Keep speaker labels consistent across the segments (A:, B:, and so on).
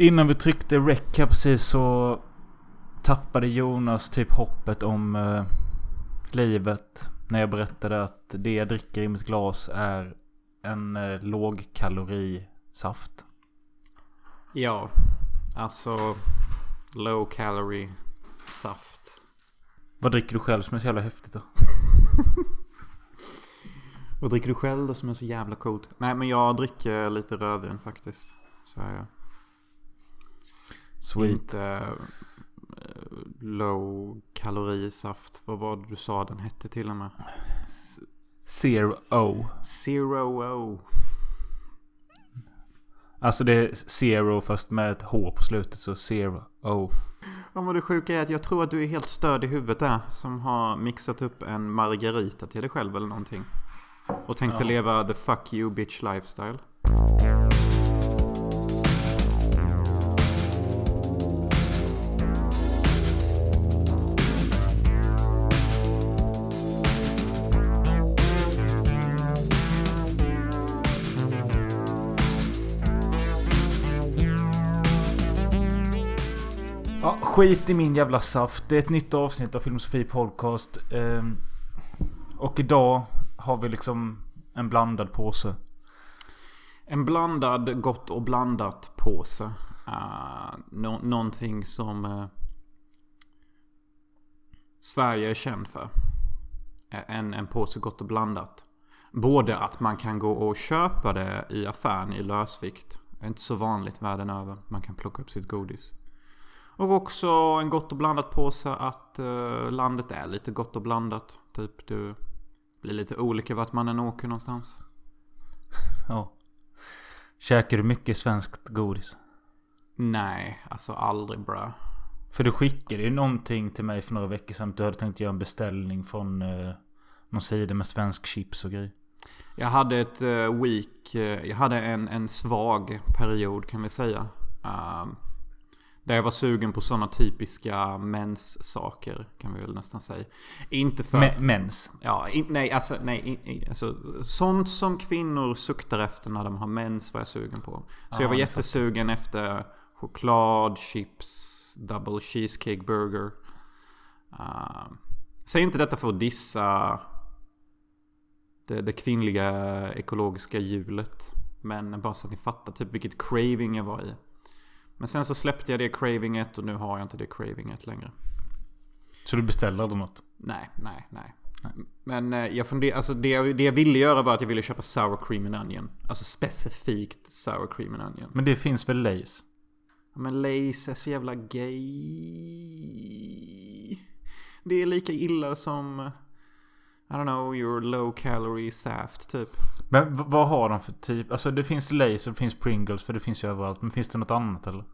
A: Innan vi tryckte rec här precis så tappade Jonas typ hoppet om eh, livet. När jag berättade att det jag dricker i mitt glas är en eh, lågkalorisaft.
B: Ja, alltså low calorie saft.
A: Vad dricker du själv som är så jävla häftigt då?
B: Vad dricker du själv då som är så jävla coolt? Nej men jag dricker lite rödvin faktiskt. Så är jag.
A: Sweet.
B: Inte eh, low kalorisaft. Vad var det du sa den hette till och med?
A: Zero O.
B: Zero O.
A: Alltså det är zero fast med ett H på slutet så zero O.
B: Ja men det sjuka är att jag tror att du är helt störd i huvudet där. Som har mixat upp en margarita till dig själv eller någonting. Och tänkte
A: Ja.
B: leva the fuck you bitch lifestyle.
A: Skit i min jävla saft. Det är ett nytt avsnitt av Filmosofi Podcast. Ehm, och idag har vi liksom en blandad påse.
B: En blandad gott och blandat påse. Eh, uh, no någonting som uh, Sverige är känd för. Eh, en, en påse gott och blandat. Både att man kan gå och köpa det i affären i lösvikt. Det är inte så vanligt världen över. Man kan plocka upp sitt godis. Och också en gott och blandat påse att eh, landet är lite gott och blandat. Typ du blir lite olika vart man än åker någonstans.
A: Ja. Käkar du mycket svenskt godis?
B: Nej, alltså aldrig bra.
A: För du skickade ju någonting till mig för några veckor sedan. Du hade tänkt göra en beställning från eh, någon sida med svensk chips och grejer.
B: Jag hade ett uh, week, eh, jag hade en, en svag period kan vi säga. Ehm, där jag var sugen på sådana typiska mens-saker kan vi väl nästan säga. Inte för
A: Me-
B: att...
A: mens.
B: Ja, in, nej, alltså, nej, in, alltså, sånt som kvinnor suktar efter när de har mens var jag sugen på. Så
A: Ja,
B: jag var jättesugen efter choklad, chips, double cheesecake burger. Uh, säg inte detta för att dissa det, det kvinnliga ekologiska hjulet. Men bara så att ni fattar typ vilket craving jag var i. Men sen så släppte jag det cravinget och nu har jag inte det cravinget längre.
A: Så du beställer aldrig något?
B: Nej, nej, nej. Men eh, jag funderar, alltså det jag, det jag ville göra var att jag ville köpa sour cream and onion. Alltså specifikt sour cream and onion.
A: Men det finns väl Lays?
B: Men Lays är så jävla gay. Det är lika illa som... eh, I don't know, your low calorie saft typ.
A: Men vad har de för typ? Alltså det finns Lays och det finns Pringles för det finns ju överallt. Men finns det något annat eller?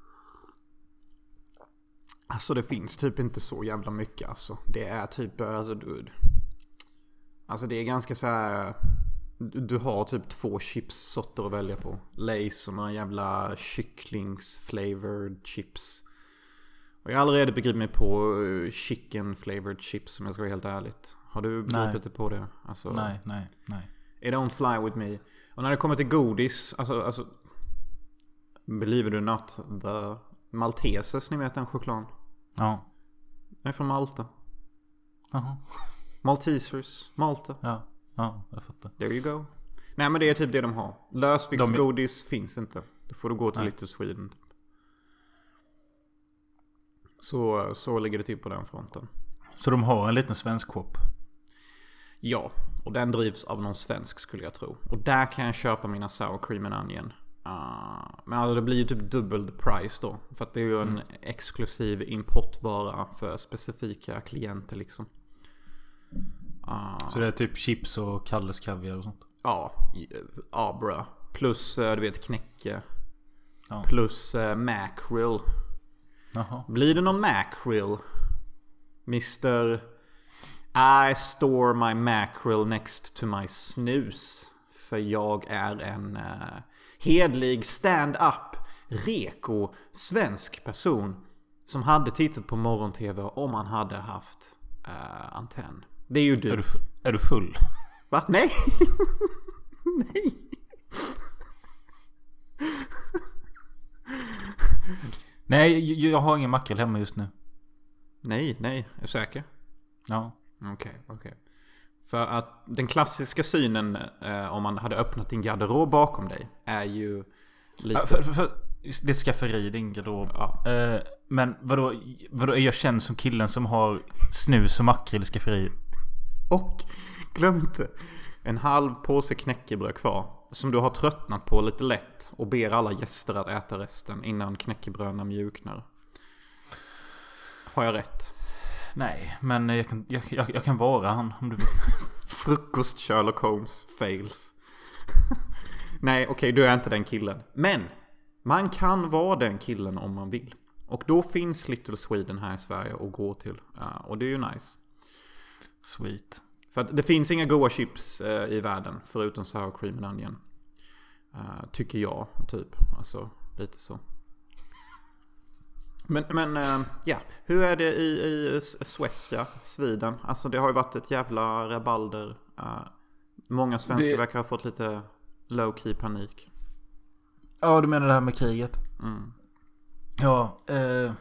B: Alltså det finns typ inte så jävla mycket alltså. Det är typ, alltså du... Alltså det är ganska så här. Du har typ två chipssorter att välja på. Lays och några jävla kycklingsflavored chips. Och jag har aldrig begripit mig på eh, chicken flavored chips om jag ska vara helt ärligt. Har du begripit dig på det? Alltså,
A: Nej, nej, nej.
B: It don't fly with me. Och när det kommer till godis, alltså, alltså Believe it or not, the Maltesers, ni vet den chokladen.
A: Ja.
B: Den är från Malta.
A: Jaha.
B: Maltesers, Malta.
A: Ja. Ja, jag fattar.
B: There you go. Nej men det är typ det de har. Lösviktsgodis finns inte. Då får du gå till
A: Nej.
B: Little Sweden. Typ. Så, så ligger det till på den fronten.
A: Så de har en liten svensk shop?
B: Ja, och den drivs av någon svensk skulle jag tro. Och där kan jag köpa mina sour cream and onion. Ah, men alltså det blir ju typ dubbel price då. För att det är ju en exklusiv importvara för specifika klienter liksom. Ah,
A: Så det är typ chips och Kalles kaviar och sånt?
B: Ja, ja bra. Plus eh, du vet knäcke.
A: Ja.
B: Plus eh, mackerel.
A: Jaha.
B: Blir det någon mackerel? Mr. I store my mackerel next to my snus. För jag är en uh, hedlig stand-up, reko, svensk person. Som hade tittat på morgon-tv om han hade haft eh, antenn. Det är ju du.
A: Är du, är du full?
B: Va? Nej! Nej!
A: Nej, jag, har ingen makrill hemma just nu.
B: Nej, nej. Är du säker?
A: Ja.
B: Okej, okej. För att den klassiska synen eh, om man hade öppnat din garderob bakom dig är ju lite...
A: Ja, För, för, för, ett skafferi, din garderob.
B: Ja.
A: Eh, men vadå, vadå, är jag känd som killen som har snus och makrill i skafferiet?
B: Och glöm inte en halv påse knäckebröd kvar. Som du har tröttnat på lite lätt och ber alla gäster att äta resten innan knäckebröderna mjuknar. Har jag rätt?
A: Nej, men jag kan, jag, jag, jag kan vara han om du vill.
B: Frukost Sherlock Holmes fails. Nej, okej, du är inte den killen. Men man kan vara den killen om man vill. Och då finns Little Sweden här i Sverige att gå till. Ja, och det är ju nice.
A: Sweet.
B: För att det finns inga goda chips eh, i världen förutom sour cream and onion. Eh, tycker jag, typ. Alltså, lite så. Men, men eh, ja. Hur är det i, i Suecia, Sweden? Alltså det har ju varit ett jävla rabalder. Eh, många svenskar
A: Det-
B: verkar ha fått lite low key panik.
A: Ja, du menar det här med kriget?
B: Mm.
A: Ja, eh,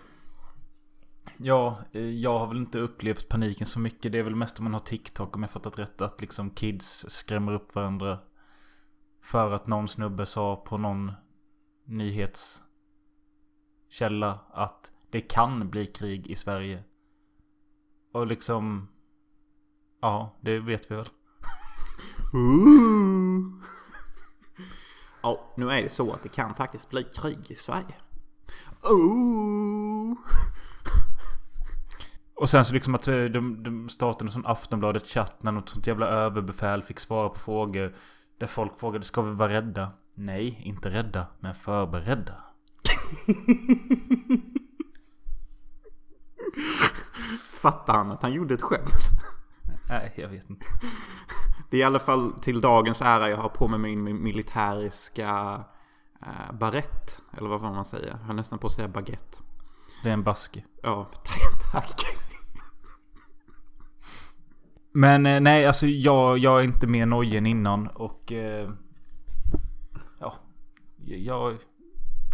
A: ja, eh, jag har väl inte upplevt paniken så mycket. Det är väl mest om man har TikTok om jag fattat rätt. Att liksom kids skrämmer upp varandra. För att någon snubbe sa på någon nyhetskälla att det kan bli krig i Sverige. Och liksom, ja, det vet vi väl.
B: Ooh. Ja, nu är det så att det kan faktiskt bli krig i Sverige. Ooh.
A: Och sen så liksom att eh, de, de startade en sån Aftonbladet chatt när något sånt jävla överbefäl fick svara på frågor. Där folk frågade, ska vi vara rädda? Nej, inte rädda, men förberedda.
B: Fattar han att han gjorde ett skämt?
A: Nej, jag vet inte.
B: Det är i alla fall till dagens ära jag har på mig min militäriska äh, barett. Eller vad fan man säger. Jag har nästan på att säga baguette.
A: Det är en baske.
B: Ja, tack.
A: Men eh, nej, alltså jag, jag är inte mer nojig än innan och... Eh, ja, jag...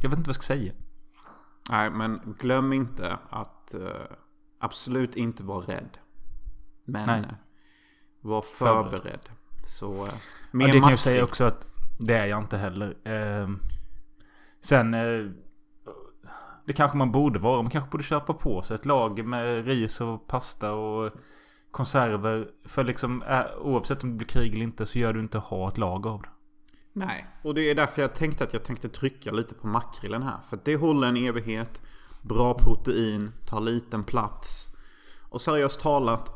A: Jag vet inte vad jag ska säga.
B: Nej, men glöm inte att eh, absolut inte vara rädd. Men
A: Nej.
B: eh, var
A: Förberedd.
B: förberedd. Så...
A: Ja,
B: mer
A: det kan jag säga också att det är jag inte heller. Eh, sen... Det kanske man borde vara. Man kanske borde köpa på sig ett lager med ris och pasta och konserver. För liksom oavsett om det blir krig eller inte så gör du inte ha ett lager av det.
B: Nej, och det är därför jag tänkte att jag tänkte trycka lite på makrillen här. För det håller en evighet. Bra protein, tar liten plats. Och seriöst talat,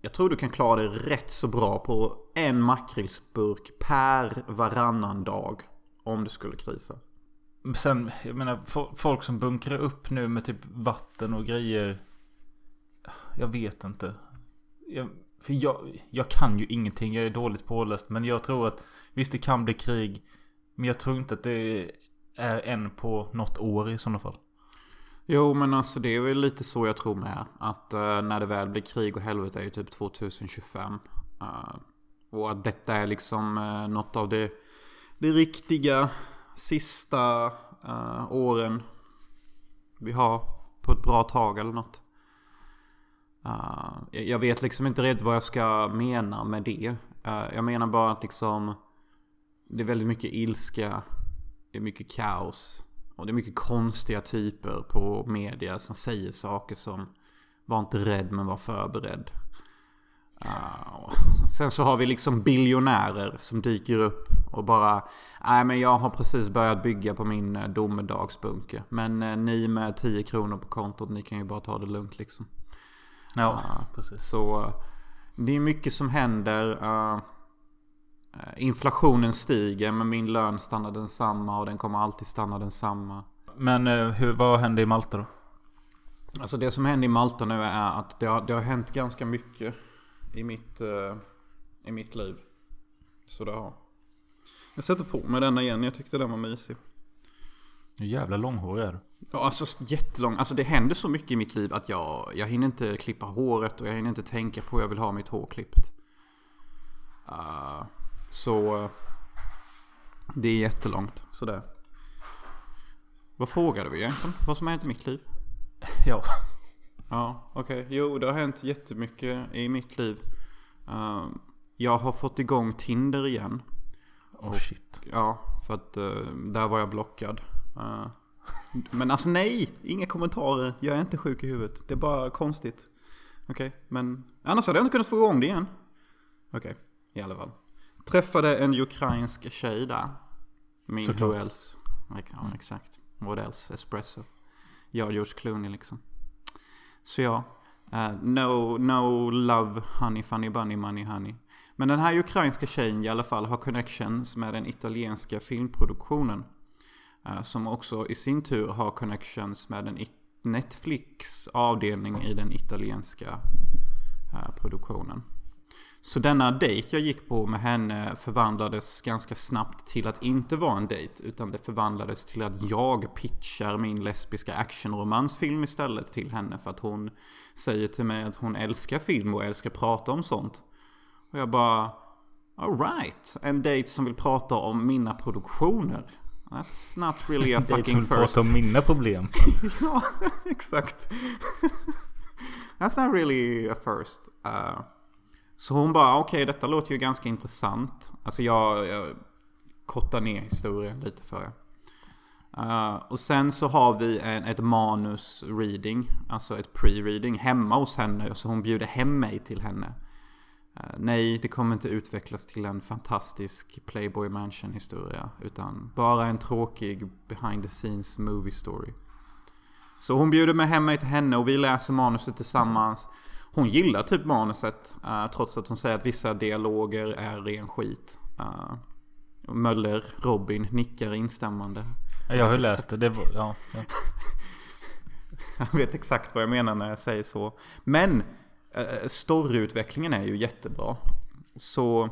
B: jag tror du kan klara dig rätt så bra på en makrillsburk per varannan dag. Om det skulle krisa.
A: Sen, jag menar fo- folk som bunkrar upp nu med typ vatten och grejer. Jag vet inte. Jag, för jag, jag kan ju ingenting. Jag är dåligt påläst. Men jag tror att visst det kan bli krig. Men jag tror inte att det är en på något år i sådana fall.
B: Jo, men alltså det är väl lite så jag tror med. Att uh, när det väl blir krig och helvete är ju typ 2025. Uh, eh, och att detta är liksom uh, något av det, det riktiga sista uh, åren vi har på ett bra tag eller något. Jag- vet liksom inte riktigt vad jag ska mena med det. Jag menar bara att liksom det är väldigt mycket ilska. Det är mycket kaos. Och det är mycket konstiga typer på media som säger saker som Var inte rädd men var förberedd. Ah, och sen så har vi liksom biljonärer som dyker upp och bara Nej men jag har precis börjat bygga på min eh, domedagsbunker. Men eh, ni med 10 kronor på kontot ni kan ju bara ta det lugnt liksom.
A: Ja,
B: Ja.
A: precis.
B: Så eh, det är mycket som händer. Eh, inflationen stiger men min lön stannar densamma och den kommer alltid stanna densamma.
A: Men eh, hur, vad hände i Malta då?
B: Alltså det som händer i Malta nu är att det har, det har hänt ganska mycket i mitt, eh, i mitt liv. Så det har. Jag sätter på mig denna igen, jag tyckte den var mysig.
A: Hur jävla långhårig är du?
B: Ja, alltså jättelång. Alltså det händer så mycket i mitt liv att jag, jag hinner inte klippa håret och jag hinner inte tänka på hur jag vill ha mitt hår klippt. Uh, så uh, det är jättelångt. Sådär. Vad frågade vi egentligen? Vad som har hänt i mitt liv?
A: Ja.
B: Ja, okej. Jo, det har hänt jättemycket i mitt liv. Uh, jag har fått igång Tinder igen.
A: Oh shit.
B: Ja, för att uh, där var jag blockad. Uh, men alltså nej, inga kommentarer. Jag är inte sjuk i huvudet. Det är bara konstigt. Okej, okay, men annars hade jag inte kunnat få igång det igen. Okej, okay, i alla fall. Träffade en ukrainsk tjej där. Min
A: Såklart.
B: else? Ja, exakt. What else? Espresso. Jag George Clooney liksom. Så ja. Uh, no, no love, honey, funny, bunny, money, honey. Men den här ukrainska tjejen i alla fall har connections med den italienska filmproduktionen. Uh, som också i sin tur har connections med en Netflix avdelning i den italienska uh, produktionen. Så denna dejt jag gick på med henne förvandlades ganska snabbt till att inte vara en dejt. Utan det förvandlades till att jag pitchar min lesbiska actionromansfilm istället till henne. För att hon säger till mig att hon älskar film och älskar prata om sånt. Och jag bara... Alright, en dejt som vill prata om mina produktioner. That's not really a fucking
A: som
B: first.
A: prata om mina problem.
B: ja, exakt. That's not really a first. Uh, så hon bara, ah, okej okay, detta låter ju ganska intressant. Alltså jag, jag kortar ner historien lite för er. Uh, och sen så har vi en, ett manus-reading, alltså ett pre-reading hemma hos henne. Så hon bjuder hem mig till henne. Uh, nej, det kommer inte utvecklas till en fantastisk Playboy Mansion historia. Utan bara en tråkig behind the scenes movie story. Så hon bjuder mig hem mig till henne och vi läser manuset tillsammans. Hon gillar typ manuset. Uh, trots att hon säger att vissa dialoger är ren skit. Uh, Möller, Robin nickar instämmande.
A: Ja, jag har ju läst det. det var, ja, ja.
B: jag vet exakt vad jag menar när jag säger så. Men uh, storyutvecklingen är ju jättebra. Så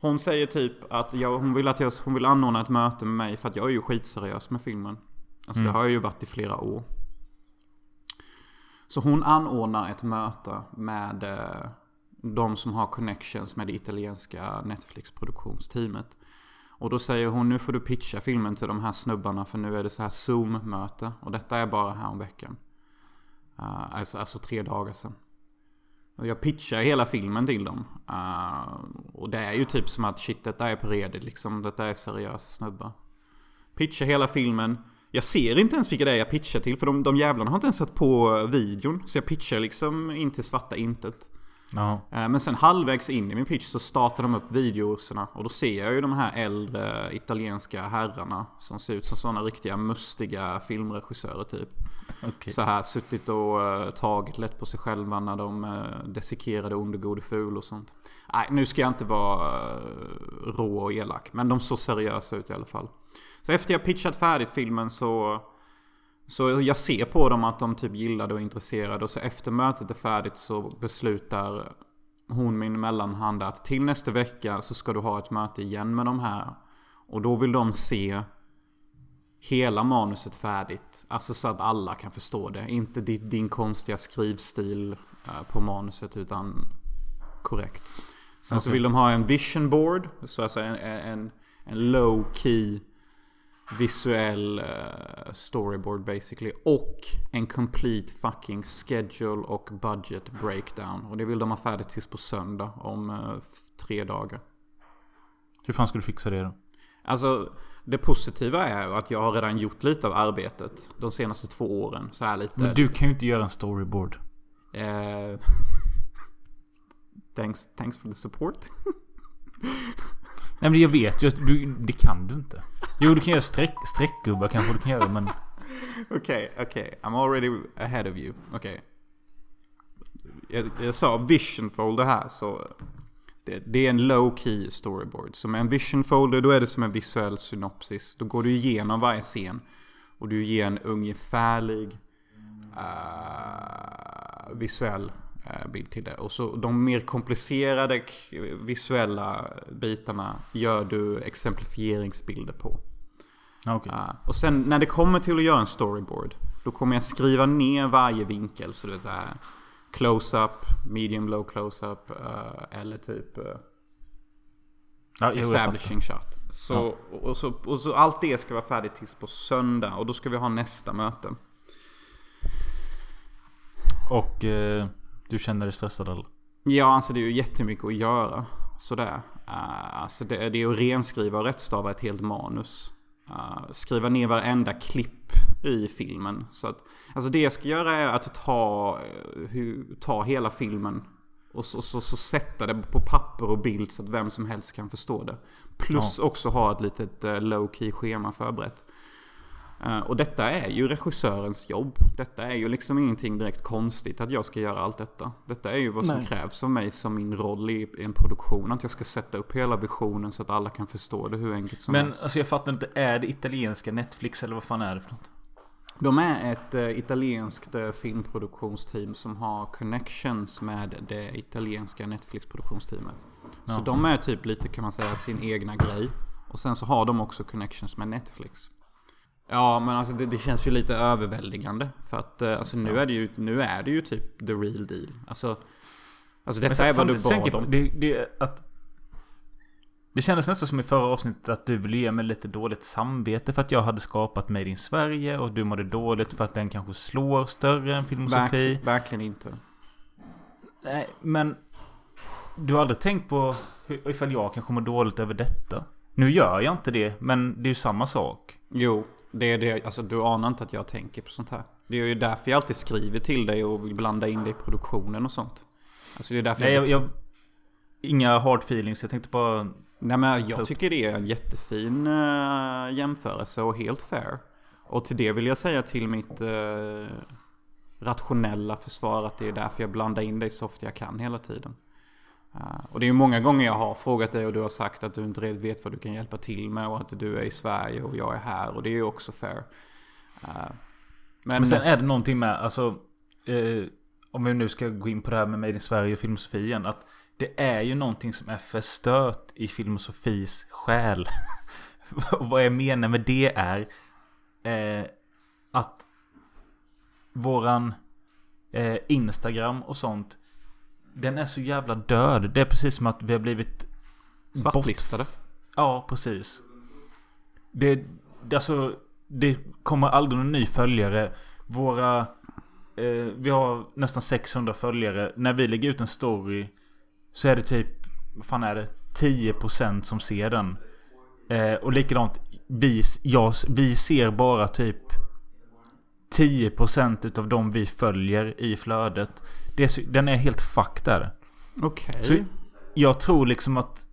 B: hon säger typ att jag, hon, vill att jag, hon vill anordna ett möte med mig för att jag är ju skitseriös med filmen. Alltså mm. det har jag ju varit i flera år. Så hon anordnar ett möte med eh, de som har connections med det italienska Netflix-produktionsteamet. Och då säger hon nu får du pitcha filmen till de här snubbarna för nu är det så här Zoom-möte. Och detta är bara här om veckan. Uh, alltså, alltså tre dagar sedan. Och jag pitchar hela filmen till dem. Uh, och det är ju typ som att shit detta är på redigt liksom. Detta är seriösa snubbar. Pitchar hela filmen. Jag ser inte ens vilka det är jag pitchar till för de, de jävlarna har inte ens satt på videon. Så jag pitchar liksom in till svarta intet.
A: Ja.
B: Men sen halvvägs in i min pitch så startar de upp videorna och då ser jag ju de här äldre italienska herrarna som ser ut som sådana riktiga mustiga filmregissörer typ.
A: Okay.
B: Så här suttit och uh, tagit lätt på sig själva när de uh, dissekerade Onde Gode Ful och sånt. Nej, nu ska jag inte vara uh, rå och elak. Men de såg seriösa ut i alla fall. Så efter jag pitchat färdigt filmen så... Så jag ser på dem att de typ gillade och är intresserade. Och så efter mötet är färdigt så beslutar hon, min mellanhand, att till nästa vecka så ska du ha ett möte igen med de här. Och då vill de se hela manuset färdigt. Alltså så att alla kan förstå det. Inte din, din konstiga skrivstil på manuset utan korrekt. Sen okay. så vill de ha en vision board. Så alltså en, en, en low key visuell uh, storyboard basically. Och en complete fucking schedule och budget breakdown. Och det vill de ha färdigt tills på söndag om uh, tre dagar.
A: Hur fan ska du fixa det då?
B: Alltså det positiva är att jag har redan gjort lite av arbetet de senaste två åren. Så här lite.
A: Men du kan ju inte göra en storyboard.
B: Uh, thanks, thanks for the support.
A: Nej men jag vet ju att du, det kan du inte. Jo du kan göra streck, streckgubbar kanske du kan göra men...
B: Okej, okay, okej. Okay. I'm already ahead of you. Okej. Okay. Jag, jag sa vision folder här så... Det, det, är en low key storyboard. Så med en vision folder då är det som en visuell synopsis. Då går du igenom varje scen. Och du ger en ungefärlig uh, visuell bild till det. Och så de mer komplicerade visuella bitarna gör du exemplifieringsbilder på.
A: Okay.
B: Uh, och sen när det kommer till att göra en storyboard. Då kommer jag skriva ner varje vinkel. Så det är så här close-up, medium low close-up uh, eller typ... Uh,
A: Ja,
B: establishing shot. Så, och, så, och så allt det ska vara färdigt tills på söndag. Och då ska vi ha nästa möte.
A: Och eh, du känner dig stressad eller?
B: Ja, alltså det är ju jättemycket att göra. Sådär. Uh, alltså det, det är att renskriva och rättstava ett helt manus. Uh, skriva ner varenda klipp i filmen. Så att, alltså det jag ska göra är att ta, uh, hu, ta hela filmen och så, så, så, sätta det på papper och bild så att vem som helst kan förstå det. Plus ja. också ha ett litet low key schema förberett. Uh, och detta är ju regissörens jobb. Detta är ju liksom ingenting direkt konstigt att jag ska göra allt detta. Detta är ju vad som Nej. krävs av mig som min roll i en produktion. Att jag ska sätta upp hela visionen så att alla kan förstå det hur enkelt som
A: Men
B: helst.
A: alltså jag fattar inte, är det italienska Netflix eller vad fan är det för något?
B: De är ett uh, italienskt uh, filmproduktionsteam som har connections med det italienska Netflix-produktionsteamet. Ja. Så de är typ lite kan man säga sin egna grej. Och sen så har de också connections med Netflix. Ja men alltså det, det, känns ju lite överväldigande. För att uh, alltså nu, ja. är det ju, nu är det ju typ the real deal. Alltså, alltså detta men är vad du bad om.
A: Det, det, att det kändes nästan som i förra avsnittet att du ville ge mig lite dåligt samvete för att jag hade skapat Made in Sverige och du mådde dåligt för att den kanske slår större än Filmosofi.
B: Verk, verkligen inte.
A: Nej, men du har aldrig tänkt på hur, ifall jag kanske mår dåligt över detta? Nu gör jag inte det, men det är ju samma sak.
B: Jo, det är det. Alltså du anar inte att jag tänker på sånt här. Det är ju därför jag alltid skriver till dig och vill blanda in dig i produktionen och sånt. Alltså det är därför
A: Nej, jag, jag, Inga hard feelings, jag tänkte bara
B: Nej men jag tycker det är en jättefin uh, jämförelse och helt fair. Och till det vill jag säga till mitt uh, rationella försvar att det är därför jag blandar in dig så ofta jag kan hela tiden. Och det är ju många gånger jag har frågat dig och du har sagt att du inte riktigt vet vad du kan hjälpa till med och att du är i Sverige och jag är här och det är ju också fair.
A: men, men sen är det någonting med, alltså om vi nu ska gå in på det här med Made in Sverige och filmsofien. Att det är ju någonting som är förstört i filosofis själ. Vad jag menar med det är eh, att våran eh, Instagram och sånt den är så jävla död. Det är precis som att vi har blivit
B: Svartlistade?
A: Ja, precis. Det, det, alltså, det kommer aldrig någon ny följare. Våra... Eh, vi har nästan 600 följare. När vi lägger ut en story så är det typ, vad fan är det? 10% som ser den. Eh, och likadant, vi, jag, vi ser bara typ 10% utav de vi följer i flödet. Det är så, den är helt fucked där.
B: Okej. Okay.
A: jag tror liksom att...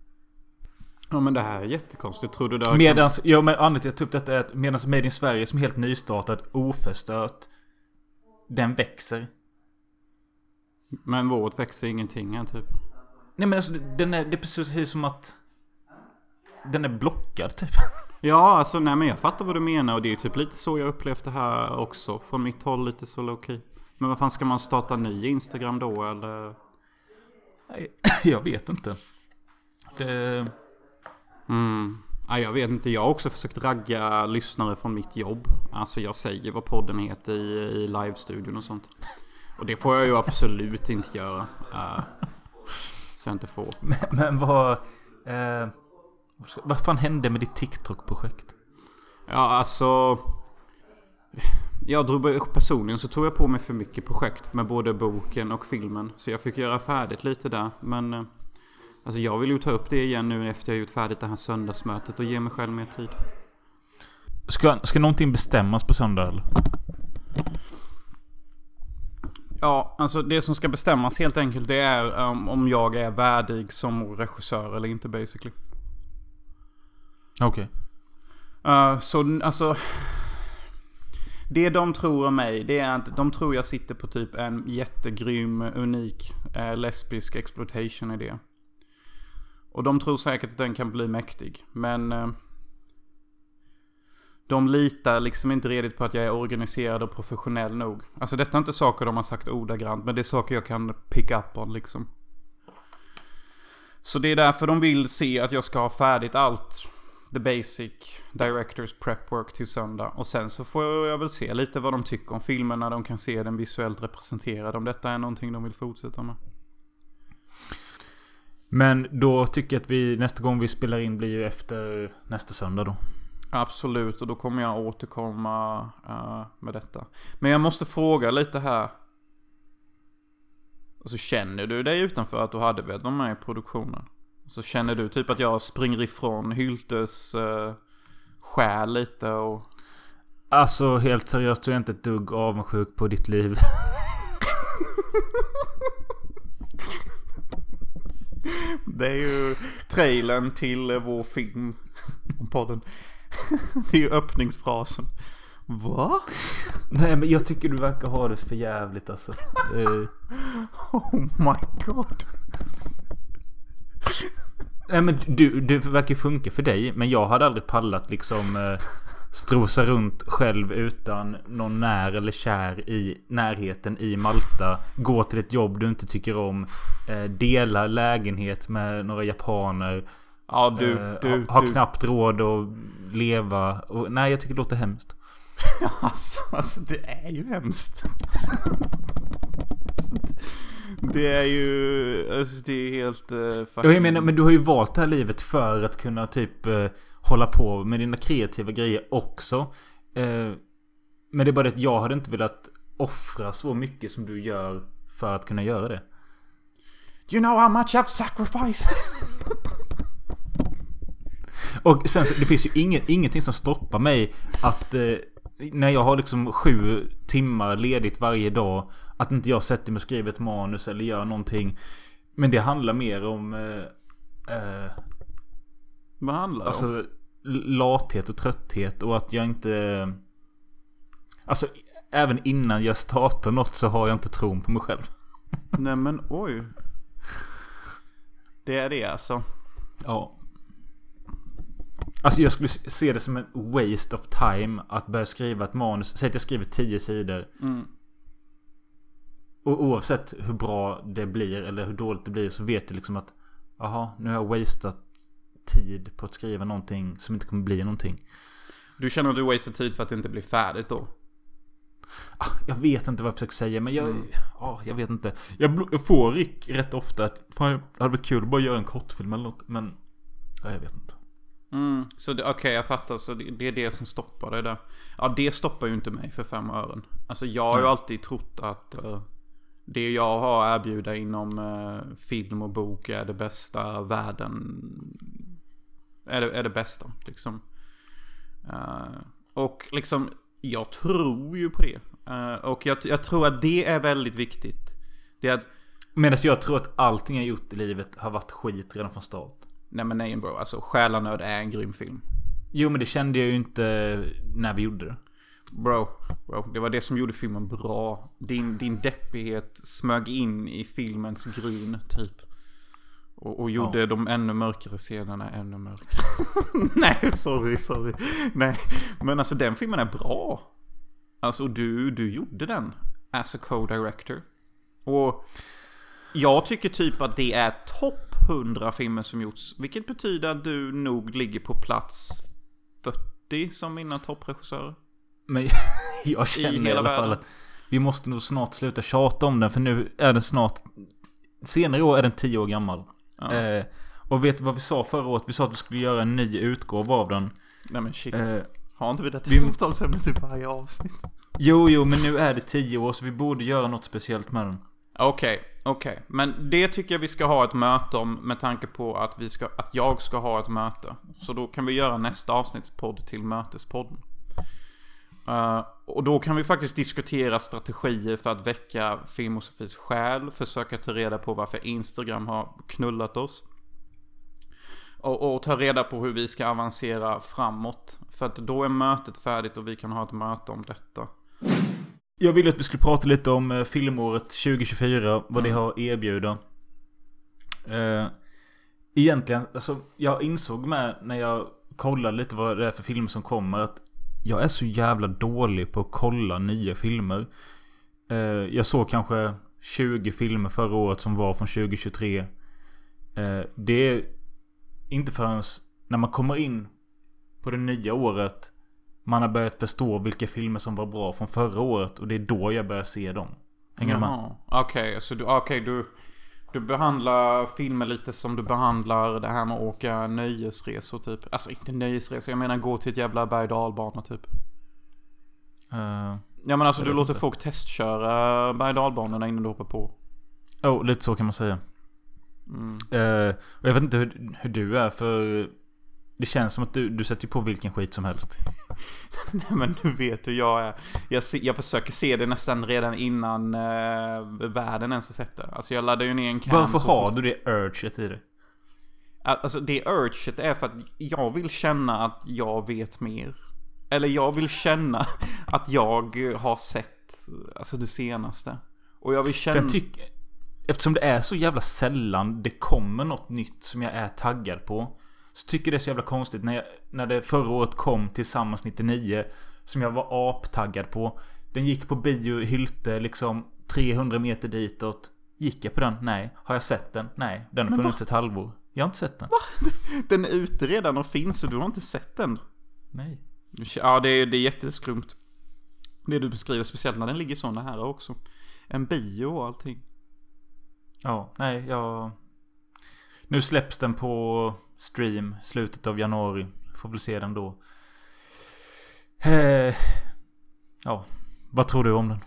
B: Ja men det här är jättekonstigt. Tror du det
A: Medans, kan... ja men anledningen till att jag tog upp detta är att medan Made in Sverige som är helt nystartad, oförstört. Den växer.
B: Men vårt växer ingenting här typ.
A: Nej men alltså den är, det är precis som att Den är blockad typ.
B: Ja, alltså nej men jag fattar vad du menar och det är typ lite så jag upplevt det här också. Från mitt håll lite så low key. Men vad fan ska man starta ny Instagram då eller?
A: Jag vet inte. Det...
B: Mm. Ja, jag vet inte. Jag har också försökt ragga lyssnare från mitt jobb. Alltså jag säger vad podden heter i, i livestudion och sånt. Och det får jag ju absolut inte göra. Uh, så jag inte får.
A: Men, men vad... Eh, vad fan hände med ditt TikTok-projekt?
B: Ja, alltså... Jag drog personligen så tog jag på mig för mycket projekt med både boken och filmen. Så jag fick göra färdigt lite där. Men... Eh, alltså jag vill ju ta upp det igen nu efter jag gjort färdigt det här söndagsmötet och ge mig själv mer tid.
A: Ska, ska någonting bestämmas på söndag eller?
B: Ja, alltså det som ska bestämmas helt enkelt det är um, om jag är värdig som regissör eller inte basically.
A: Okej.
B: Okay. Uh, så alltså. Det de tror om mig det är att de tror jag sitter på typ en jättegrym, unik eh, lesbisk exploitation idé. Och de tror säkert att den kan bli mäktig. Men eh, de litar liksom inte redigt på att jag är organiserad och professionell nog. Alltså detta är inte saker de har sagt ordagrant, men det är saker jag kan pick up on liksom. Så det är därför de vill se att jag ska ha färdigt allt. The basic directors prep work till söndag. Och sen så får jag väl se lite vad de tycker om filmen när de kan se den visuellt representerad. Om detta är någonting de vill fortsätta med.
A: Men då tycker jag att vi nästa gång vi spelar in blir ju efter nästa söndag då.
B: Absolut, och då kommer jag återkomma uh, med detta. Men jag måste fråga lite här. Alltså känner du dig utanför att du hade velat vara med i produktionen? Så känner du typ att jag springer ifrån Hyltes uh, själ lite och...
A: Alltså helt seriöst så är jag inte ett dugg avundsjuk på ditt liv.
B: Det är ju trailern till vår film om podden. Det är ju öppningsfrasen. Va?
A: Nej men jag tycker du verkar ha det för jävligt alltså. Eh,
B: Oh my god.
A: Nej men du, det verkar funka för dig. Men jag hade aldrig pallat liksom eh, strosa runt själv utan någon när eller kär i närheten i Malta. Gå till ett jobb du inte tycker om. Eh, dela lägenhet med några japaner.
B: Ja du,
A: eh,
B: du,
A: ha, ha
B: du.
A: knappt råd att leva. Och, nej jag tycker det låter hemskt.
B: Alltså, alltså det är ju hemskt. Det är ju, alltså det är helt uh,
A: Ja, jag menar, men du har ju valt det här livet för att kunna typ eh, hålla på med dina kreativa grejer också. Eh, men det är bara det att jag hade inte velat offra så mycket som du gör för att kunna göra det.
B: You know how much I've sacrificed.
A: Och sen så, det finns ju inget, ingenting som stoppar mig att eh, när jag har liksom sju timmar ledigt varje dag att inte jag sätter mig och skriver ett manus eller gör någonting. Men det handlar mer om eh, eh,
B: Vad handlar det om?
A: Alltså lathet och trötthet och att jag inte... Alltså även innan jag startar något så har jag inte tron på mig själv.
B: Nej men oj. Det är det alltså.
A: Ja. Alltså jag skulle se det som en waste of time att börja skriva ett manus. Säg att jag skriver 10 sidor.
B: Mm.
A: Och oavsett hur bra det blir eller hur dåligt det blir så vet jag liksom att Jaha, nu har jag wasted tid på att skriva någonting som inte kommer bli någonting.
B: Du känner att du wasted tid för att det inte blir färdigt då?
A: Ah, Jag vet inte vad jag försöker säga men jag...
B: Mm.
A: Ja, jag vet inte. Jag, får Rick rätt ofta att fan, det hade varit kul att bara göra en kortfilm eller något. Men... Ja, jag vet inte.
B: Mm, så okej jag fattar. Så det, det är det som stoppar det där. Ja det stoppar ju inte mig för fem ören. Alltså jag har ju alltid trott att eh, det jag har att erbjuda inom eh, film och bok är det bästa världen. Är det, är det bästa liksom. Eh, och liksom jag tror ju på det. Eh, och jag, jag tror att det är väldigt viktigt. Det är att
A: Medan jag tror att allting jag gjort i livet har varit skit redan från start.
B: Nej men nej bro, alltså Själanöd är en grym film.
A: Jo men det kände jag ju inte när vi gjorde det.
B: Bro, bro, det var det som gjorde filmen bra. Din, din deppighet smög in i filmens gryn, typ. Och, och gjorde
A: Ja.
B: de ännu mörkare scenerna ännu mörkare. Nej, sorry, sorry. Nej, men alltså den filmen är bra. Alltså du, du gjorde den as a co-director. Och jag tycker typ att det är topp 100 filmer som gjorts. Vilket betyder att du nog ligger på plats 40 som mina toppregissörer.
A: Men jag känner i,
B: hela
A: alla fall att vi måste nog snart sluta tjata om den. För nu är den snart... Senare i år är den 10 år gammal.
B: Ja.
A: Eh, och vet du vad vi sa förra året? Vi sa att vi skulle göra en ny utgåva av den.
B: Nej men shit.
A: Eh,
B: Har inte vi detta
A: vi-
B: samtalsämne till varje avsnitt?
A: jo, jo, men nu är det 10 år så vi borde göra något speciellt med den.
B: Okej, okej. Men det tycker jag vi ska ha ett möte om med tanke på att, vi ska, att jag ska ha ett möte. Så då kan vi göra nästa avsnittspodd till mötespodden. Eh, och då kan vi faktiskt diskutera strategier för att väcka Film och Sofies själ. Försöka ta reda på varför Instagram har knullat oss. Och, och ta reda på hur vi ska avancera framåt. För att då är mötet färdigt och vi kan ha ett möte om detta.
A: Jag ville att vi skulle prata lite om eh, filmåret 2024. Vad det
B: Mm.
A: har att erbjuda. Eh, egentligen, alltså jag insåg med när jag kollade lite vad det är för filmer som kommer. Att jag är så jävla dålig på att kolla nya filmer. Eh, jag såg kanske 20 filmer förra året som var från 2023. Eh, det är inte förrän när man kommer in på det nya året man har börjat förstå vilka filmer som var bra från förra året och det är då jag börjar se dem. Hänger du med?
B: Okej, Okej, så du, okay, du... Du behandlar filmer lite som du behandlar det här med att åka nöjesresor typ. Alltså inte nöjesresor, jag menar gå till ett jävla berg dalbana typ.
A: Uh,
B: Ja men alltså du låter
A: inte.
B: folk testköra berg dalbanorna innan du hoppar på.
A: oh, lite så kan man säga.
B: Mm.
A: Eh, och jag vet inte hur, hur du är för det känns som att du, du sätter på vilken skit som helst.
B: Nej men du vet hur jag är. Jag, jag försöker se det nästan redan innan eh, världen ens har sett det. Alltså jag laddar ju ner en cam
A: Varför har du det urget i dig?
B: Alltså det urget är för att jag vill känna att jag vet mer. Eller jag vill känna att jag har sett alltså det senaste. Och jag vill känna...
A: Sen tycker... Eftersom det är så jävla sällan det kommer något nytt som jag är taggad på. Så tycker jag det är så jävla konstigt när, jag, när det förra året kom Tillsammans 99. Som jag var aptaggad på. Den gick på bio i Hylte liksom 300 meter ditåt. Gick jag på den? Nej. Har jag sett den? Nej. Den har funnits ett halvår. Jag har inte sett den.
B: Den är ute redan och finns och du har inte sett den.
A: Nej.
B: Ja det är, det är jätteskumt. Det du beskriver, speciellt när den ligger så nära också. En bio och allting.
A: Ja, nej, jag... Nu släpps den på stream slutet av januari. Får väl se den då. Eh, ja, vad tror du om den?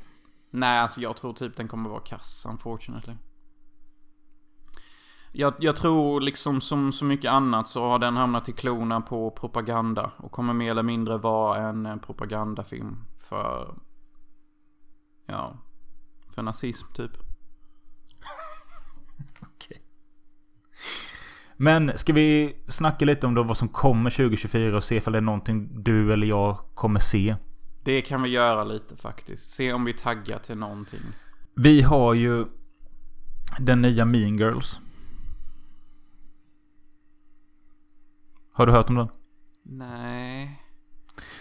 B: Nej, alltså jag tror typ den kommer vara kass, unfortunately. Jag, jag tror liksom som så mycket annat så har den hamnat i klorna på propaganda. Och kommer mer eller mindre vara en propagandafilm för... Ja. För nazism typ.
A: Men ska vi snacka lite om då vad som kommer 2024 och se ifall det är någonting du eller jag kommer se?
B: Det kan vi göra lite faktiskt. Se om vi taggar till någonting.
A: Vi har ju den nya Mean Girls. Har du hört om den?
B: Nej.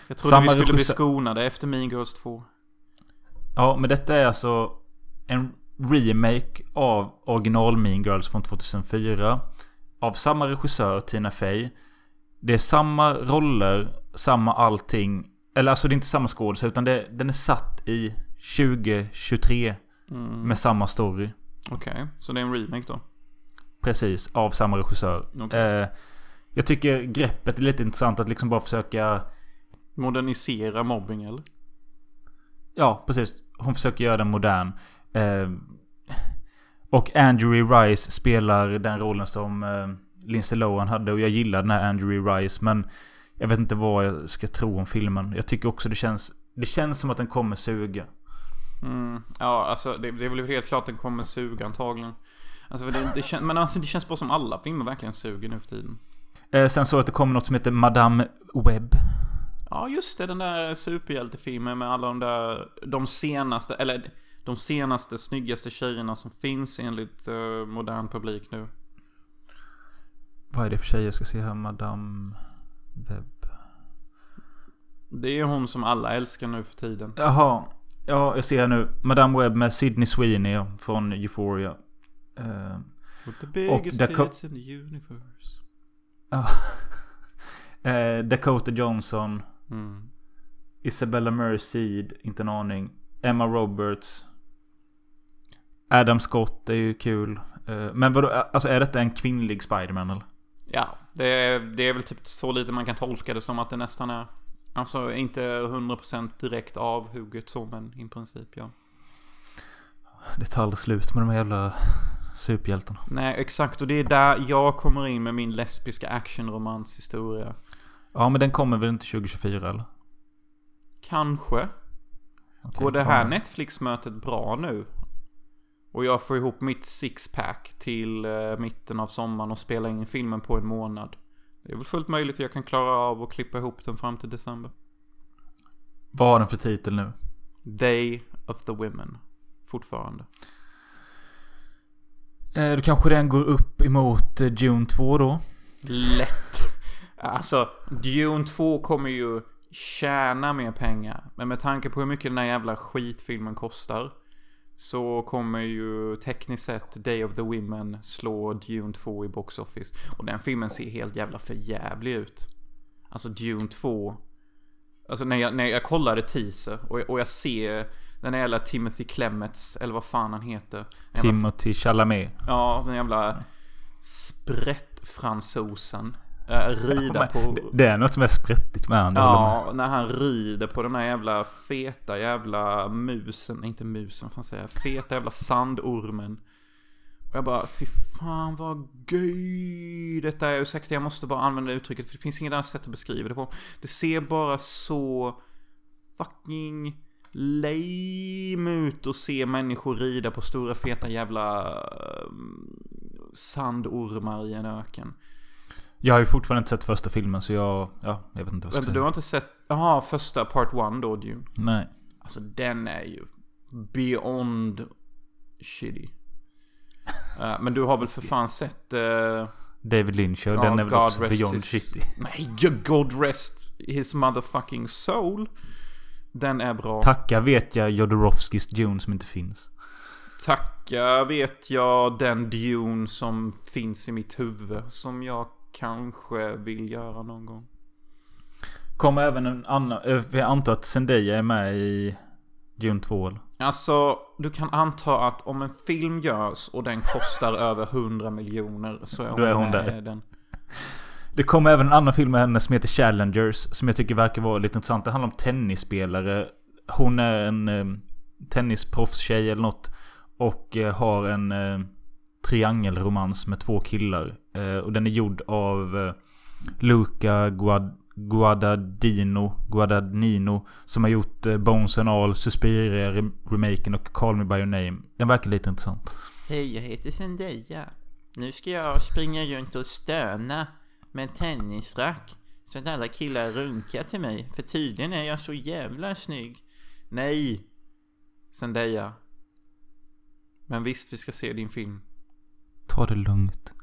B: Jag trodde
A: Samma
B: vi skulle bli
A: regissör-
B: skonade efter Mean Girls 2.
A: Ja, men detta är alltså en remake av original Mean Girls från 2004. Av samma regissör, Tina Fey. Det är samma roller, samma allting. Eller alltså det är inte samma skådespelare utan det, den är satt i 2023
B: Mm.
A: med samma story.
B: Okej, så det är en remake då?
A: Precis, av samma regissör.
B: Okej.
A: Eh, jag tycker greppet är lite intressant att liksom bara försöka...
B: Modernisera mobbing eller?
A: Ja, precis. Hon försöker göra den modern. Eh, och Andrew Rice spelar den rollen som eh, Lindsay Lohan hade. Och jag gillar den här Andrew Rice. Men jag vet inte vad jag ska tro om filmen. Jag tycker också det känns... Det känns som att den kommer suga.
B: Mm, ja, alltså det, det är väl helt klart att den kommer suga antagligen. Alltså, det, det kän, men alltså det känns bara som alla filmer verkligen suger nu för tiden.
A: Eh, sen så att det kommer något som heter Madame Webb.
B: Ja, just det. Den där superhjältefilmen med alla de där... De senaste, eller de senaste snyggaste tjejerna som finns enligt eh, modern publik nu.
A: Vad är det för tjej jag ska se här? Madame Webb.
B: Det är hon som alla älskar nu för tiden.
A: Jaha. Ja, jag ser här nu. Madame Webb med Sydney Sweeney från Euphoria. Eh,
B: With the biggest
A: Daco-
B: tits in the universe.
A: eh, Dakota Johnson.
B: Mm.
A: Isabella Merced, inte en aning. Emma Roberts. Adam Scott är ju kul. Eh, men vadå, alltså är detta en kvinnlig Spiderman eller?
B: Ja, det är, det är väl typ så lite man kan tolka det som att det nästan är. Alltså inte 100% direkt avhugget så, men i princip ja.
A: Det tar aldrig slut med de här jävla superhjältarna.
B: Nej, exakt. Och det är där jag kommer in med min lesbiska actionromanshistoria.
A: Ja, men den kommer väl inte 2024 eller?
B: Kanske.
A: Okej,
B: Går det här. Netflix-mötet bra nu? Och jag får ihop mitt sixpack till eh, mitten av sommaren och spela in filmen på en månad. Det är väl fullt möjligt att jag kan klara av att klippa ihop den fram till december.
A: Vad har den för titel nu?
B: Day of the Women. Fortfarande.
A: Eh, då kanske den går upp emot eh, Dune 2 då?
B: Lätt. Alltså, Dune 2 kommer ju tjäna mer pengar. Men med tanke på hur mycket den här jävla skitfilmen kostar. Så kommer ju tekniskt sett Day of the Women slå Dune 2 i box office. Och den filmen ser helt jävla för jävlig ut. Alltså Dune 2. Alltså när jag, när jag kollade teaser och, och jag ser Den jävla Timothy Clemets, eller vad fan han heter. Jävla-
A: Timothy Chalamet.
B: Ja, den jävla sprättfransosen. Äh, rida på...
A: Det- är något som är sprättigt med honom.
B: Ja, när han rider på den här jävla feta jävla musen, inte musen får man säga, feta jävla sandormen. Och jag bara, fy fan vad göj detta är. Ursäkta, jag måste bara använda uttrycket för det finns inget annat sätt att beskriva det på. Det ser bara så fucking lame ut att se människor rida på stora feta jävla um, sandormar i en öken.
A: Jag har ju fortfarande inte sett första filmen så jag, ja, jag vet inte vad jag
B: Vänta,
A: ska
B: du har
A: säga.
B: inte sett, jaha, första part one då, Dune?
A: Nej.
B: Alltså den är ju beyond shitty. Eh, men du har väl för fan sett... eh,
A: David Lynch,
B: ja,
A: den är väl
B: God
A: också beyond
B: his-
A: shitty.
B: Nej, God rest his motherfucking soul. Den är bra.
A: Tacka vet jag Jodorowskis Dune som inte finns.
B: Tacka vet jag den Dune som finns i mitt huvud. Som jag kanske vill göra någon gång.
A: Kommer även en annan, eh, jag antar att Zendaya är med i Dune 2 eller?
B: Alltså, du kan anta att om en film görs och den kostar över 100 miljoner så är hon,
A: Då är hon
B: med
A: där.
B: den.
A: Det kommer även en annan film med henne som heter Challengers. Som jag tycker verkar vara lite intressant. Det handlar om tennisspelare. Hon är en eh, tennisproffstjej eller något. Och eh, har en eh, triangelromans med två killar. Eh, och den är gjord av eh, Luca Guad Guadagnino, Guadagnino. Som har gjort eh, Bones and All, Suspiria rem- remaken och Call Me By Your Name. Den verkar lite intressant.
B: Hej, jag heter Zendaya. Nu ska jag springa runt och stöna med en tennisrack. Så att alla killar runkar till mig. För tydligen är jag så jävla snygg. Nej, Zendaya. Men visst, vi ska se din film.
A: Ta det lugnt.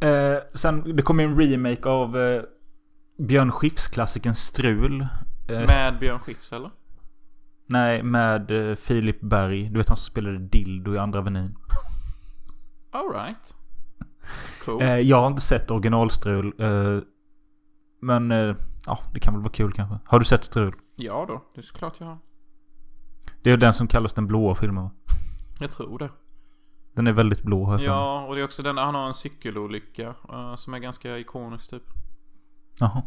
A: Eh, sen, det kommer en remake av eh, Björn Skifs-klassikern Strul. Eh,
B: Med Björn Skifs eller?
A: Nej, med eh, Filip Berg. Du vet han som spelade Dildo i Andra Avenyn.
B: Alright. Cool.
A: Eh, jag har inte sett originalstrul. Eh, men ja, det kan väl vara kul kanske. Har du sett Strul?
B: Ja då, det är såklart jag har.
A: Det är den som kallas den blåa filmen va?
B: Jag tror det.
A: Den är väldigt blå mig.
B: Ja, och det är också den han har en cykelolycka. eh, som är ganska ikonisk typ.
A: Jaha.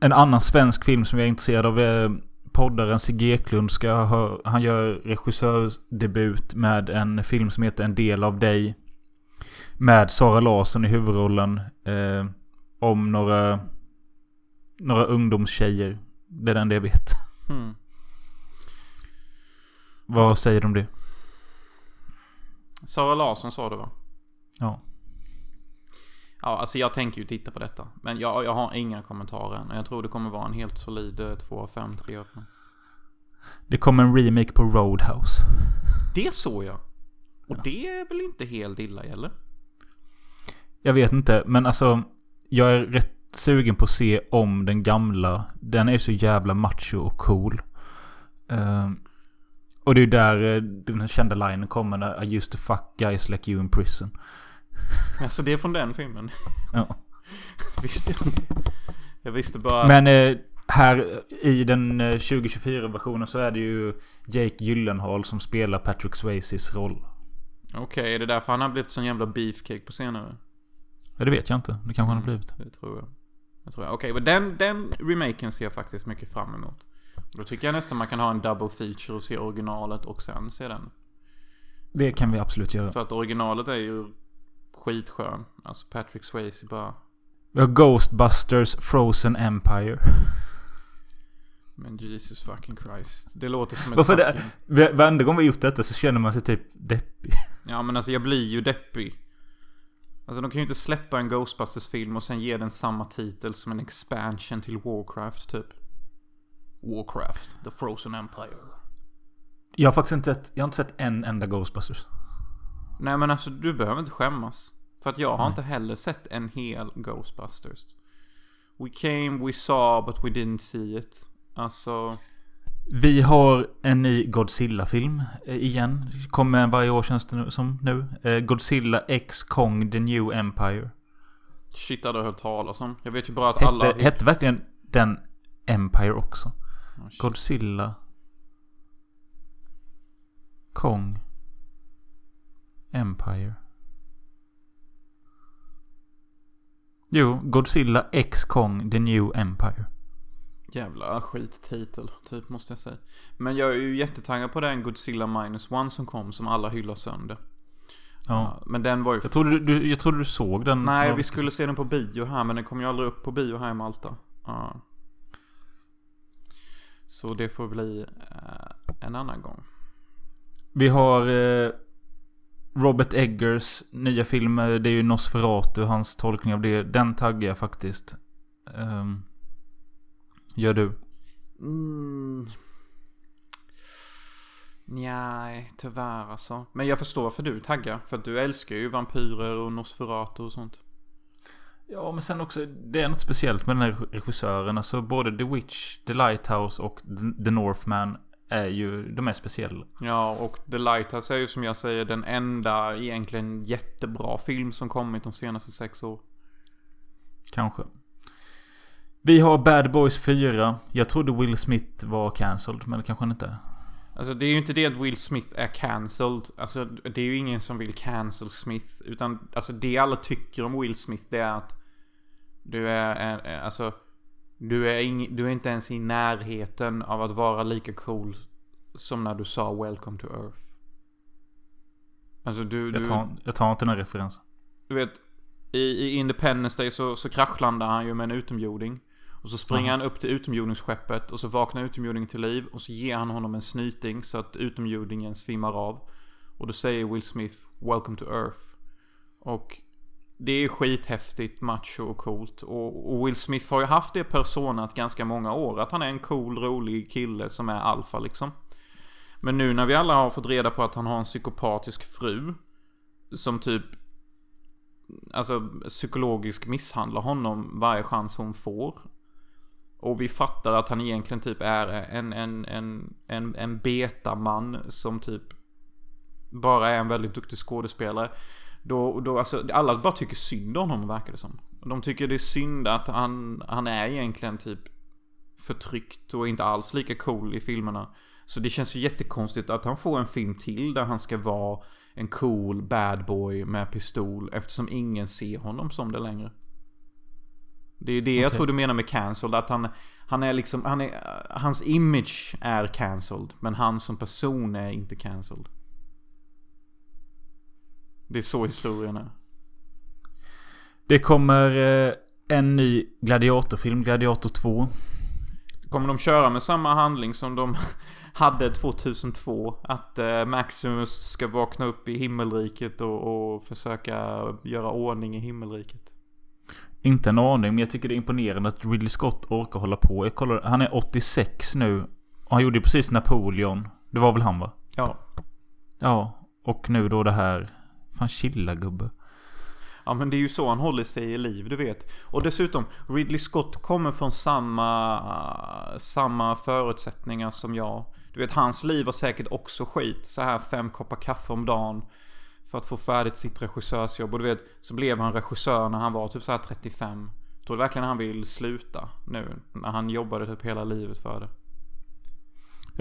A: En annan svensk film som jag är intresserad av är poddaren Sigge Eklund ska ha, han gör regissörsdebut med en film som heter En del av dig. Med Sara Larsson i huvudrollen. Eh, om några, några ungdomstjejer. Det är den det jag vet.
B: Hmm.
A: Vad säger du om det?
B: Sara Larsson sa det va?
A: Ja.
B: Ja, alltså jag tänker ju titta på detta. Men jag, jag har inga kommentarer än. Jag tror det kommer vara en helt solid 2 av 5, 3 av 5.
A: Det kommer en remake på Roadhouse.
B: Det såg jag. Och det är väl inte helt illa eller?
A: Jag vet inte, men alltså. Jag är rätt sugen på att se om den gamla. Den är så jävla macho och cool. Ehm, och det är där eh, den kända linen kommer I used to fuck guys like you in prison.
B: Alltså det är från den filmen.
A: Ja.
B: visste jag. Jag visste bara...
A: Men eh, här i den eh, 2024-versionen så är det ju Jake Gyllenhaal som spelar Patrick Swayzes roll.
B: Okej, är det därför han har blivit sån jävla beefcake på senare?
A: Ja, det vet jag inte. Det kanske han har blivit.
B: Det tror jag. Tror jag. Okej, men den, den remaken ser jag faktiskt mycket fram emot. Då tycker jag nästan man kan ha en double feature och se originalet och sen se den.
A: Det kan vi absolut göra.
B: För att originalet är ju skitskön. Alltså Patrick Swayze bara...
A: Vi har Ghostbusters Frozen Empire.
B: Men Jesus fucking Christ. Det låter som ett
A: Varför det?
B: fucking...
A: Va- Varenda gång vi har gjort detta så känner man sig typ deppig.
B: Ja men alltså jag blir ju deppig. Alltså de kan ju inte släppa en Ghostbusters-film och sen ge den samma titel som en expansion till Warcraft typ. Warcraft, The Frozen Empire.
A: Jag har faktiskt inte sett, jag har inte sett en enda Ghostbusters.
B: Nej men alltså du behöver inte skämmas. För att jag har
A: Nej.
B: inte heller sett en hel Ghostbusters. We came, we saw, but we didn't see it. Alltså...
A: Vi har en ny Godzilla-film eh, igen. Kommer varje år känns det nu, som nu. Eh, Godzilla X Kong The New Empire.
B: Shit, hade jag hört talas om. Jag vet ju bara att alla...
A: Hette, hette verkligen den Empire också? Godzilla. Kong. Empire. Jo, Godzilla X Kong The New Empire.
B: Jävla skittitel, typ måste jag säga. Men jag är ju jättetaggad på den Godzilla Minus One som kom, som alla hyllar sönder.
A: Ja.
B: Men den var ju...
A: Jag trodde du, jag trodde du såg den.
B: Nej, vi skulle se den på bio här, men den kom ju aldrig upp på bio här i Malta. Ja. Så det får bli eh, en annan gång.
A: Vi har eh, Robert Eggers nya film. Det är ju Nosferatu, hans tolkning av det. Den taggar jag faktiskt. Um, gör du?
B: Mm. Nej, tyvärr alltså. Men jag förstår för du taggar. För att du älskar ju vampyrer och Nosferatu och sånt.
A: Ja, men sen också. Det är något speciellt med den här regissören. Alltså både The Witch, The Lighthouse och The- Northman är ju de är speciella.
B: Ja, och The Lighthouse är ju som jag säger den enda egentligen jättebra film som kommit de senaste sex år.
A: Kanske. Vi har Bad Boys 4. Jag trodde Will Smith var cancelled, men det kanske han inte är.
B: Alltså det är ju inte det att Will Smith är cancelled. Alltså det är ju ingen som vill cancel Smith. Utan alltså det alla tycker om Will Smith det är att du är, alltså du är, ing, du är inte ens i närheten av att vara lika cool som när du sa Welcome to Earth. Alltså du,
A: Jag
B: du,
A: tar, jag tar inte den här referensen.
B: du vet i, i Independence Day så, så kraschlandar han ju med en utomjording. Och så springer han upp till utomjordingsskeppet och så vaknar utomjordingen till liv. Och så ger han honom en snyting så att utomjordingen svimmar av. Och då säger Will Smith Welcome to Earth. Och det är skithäftigt, macho och coolt. Och, och Will Smith har ju haft det personat ganska många år. Att han är en cool, rolig kille som är alfa liksom. Men nu när vi alla har fått reda på att han har en psykopatisk fru. Som typ Alltså psykologisk misshandlar honom varje chans hon får. Och vi fattar att han egentligen typ är en, en, en, en, en betaman som typ bara är en väldigt duktig skådespelare. Då, då alltså, alla bara tycker synd om honom verkar det som. De tycker det är synd att han, han är egentligen typ förtryckt och inte alls lika cool i filmerna. Så det känns ju jättekonstigt att han får en film till där han ska vara en cool bad boy med pistol eftersom ingen ser honom som det längre. Det är det jag
A: Okej.
B: tror du menar med cancelled. Att han, han är liksom, han är, hans image är cancelled. Men han som person är inte cancelled. Det är så historien är.
A: Det kommer eh, en ny Gladiatorfilm, Gladiator 2.
B: Kommer de köra med samma handling som de hade 2002? Att eh, Maximus ska vakna upp i himmelriket och, och försöka göra ordning i himmelriket?
A: Inte en aning, men jag tycker det är imponerande att Ridley Scott orkar hålla på. Jag kollar, han är 86 nu. Och han gjorde precis Napoleon. Det var väl han va?
B: Ja.
A: Ja. Och nu då det här. Fan chilla gubbe.
B: Ja men det är ju så han håller sig i liv, du vet. Och dessutom, Ridley Scott kommer från samma, samma förutsättningar som jag. Du vet, hans liv var säkert också skit. Så här fem koppar kaffe om dagen. För att få färdigt sitt regissörsjobb. Och du vet, så blev han regissör när han var typ så här 35. Tror du verkligen han vill sluta nu? När han jobbade typ hela livet för det.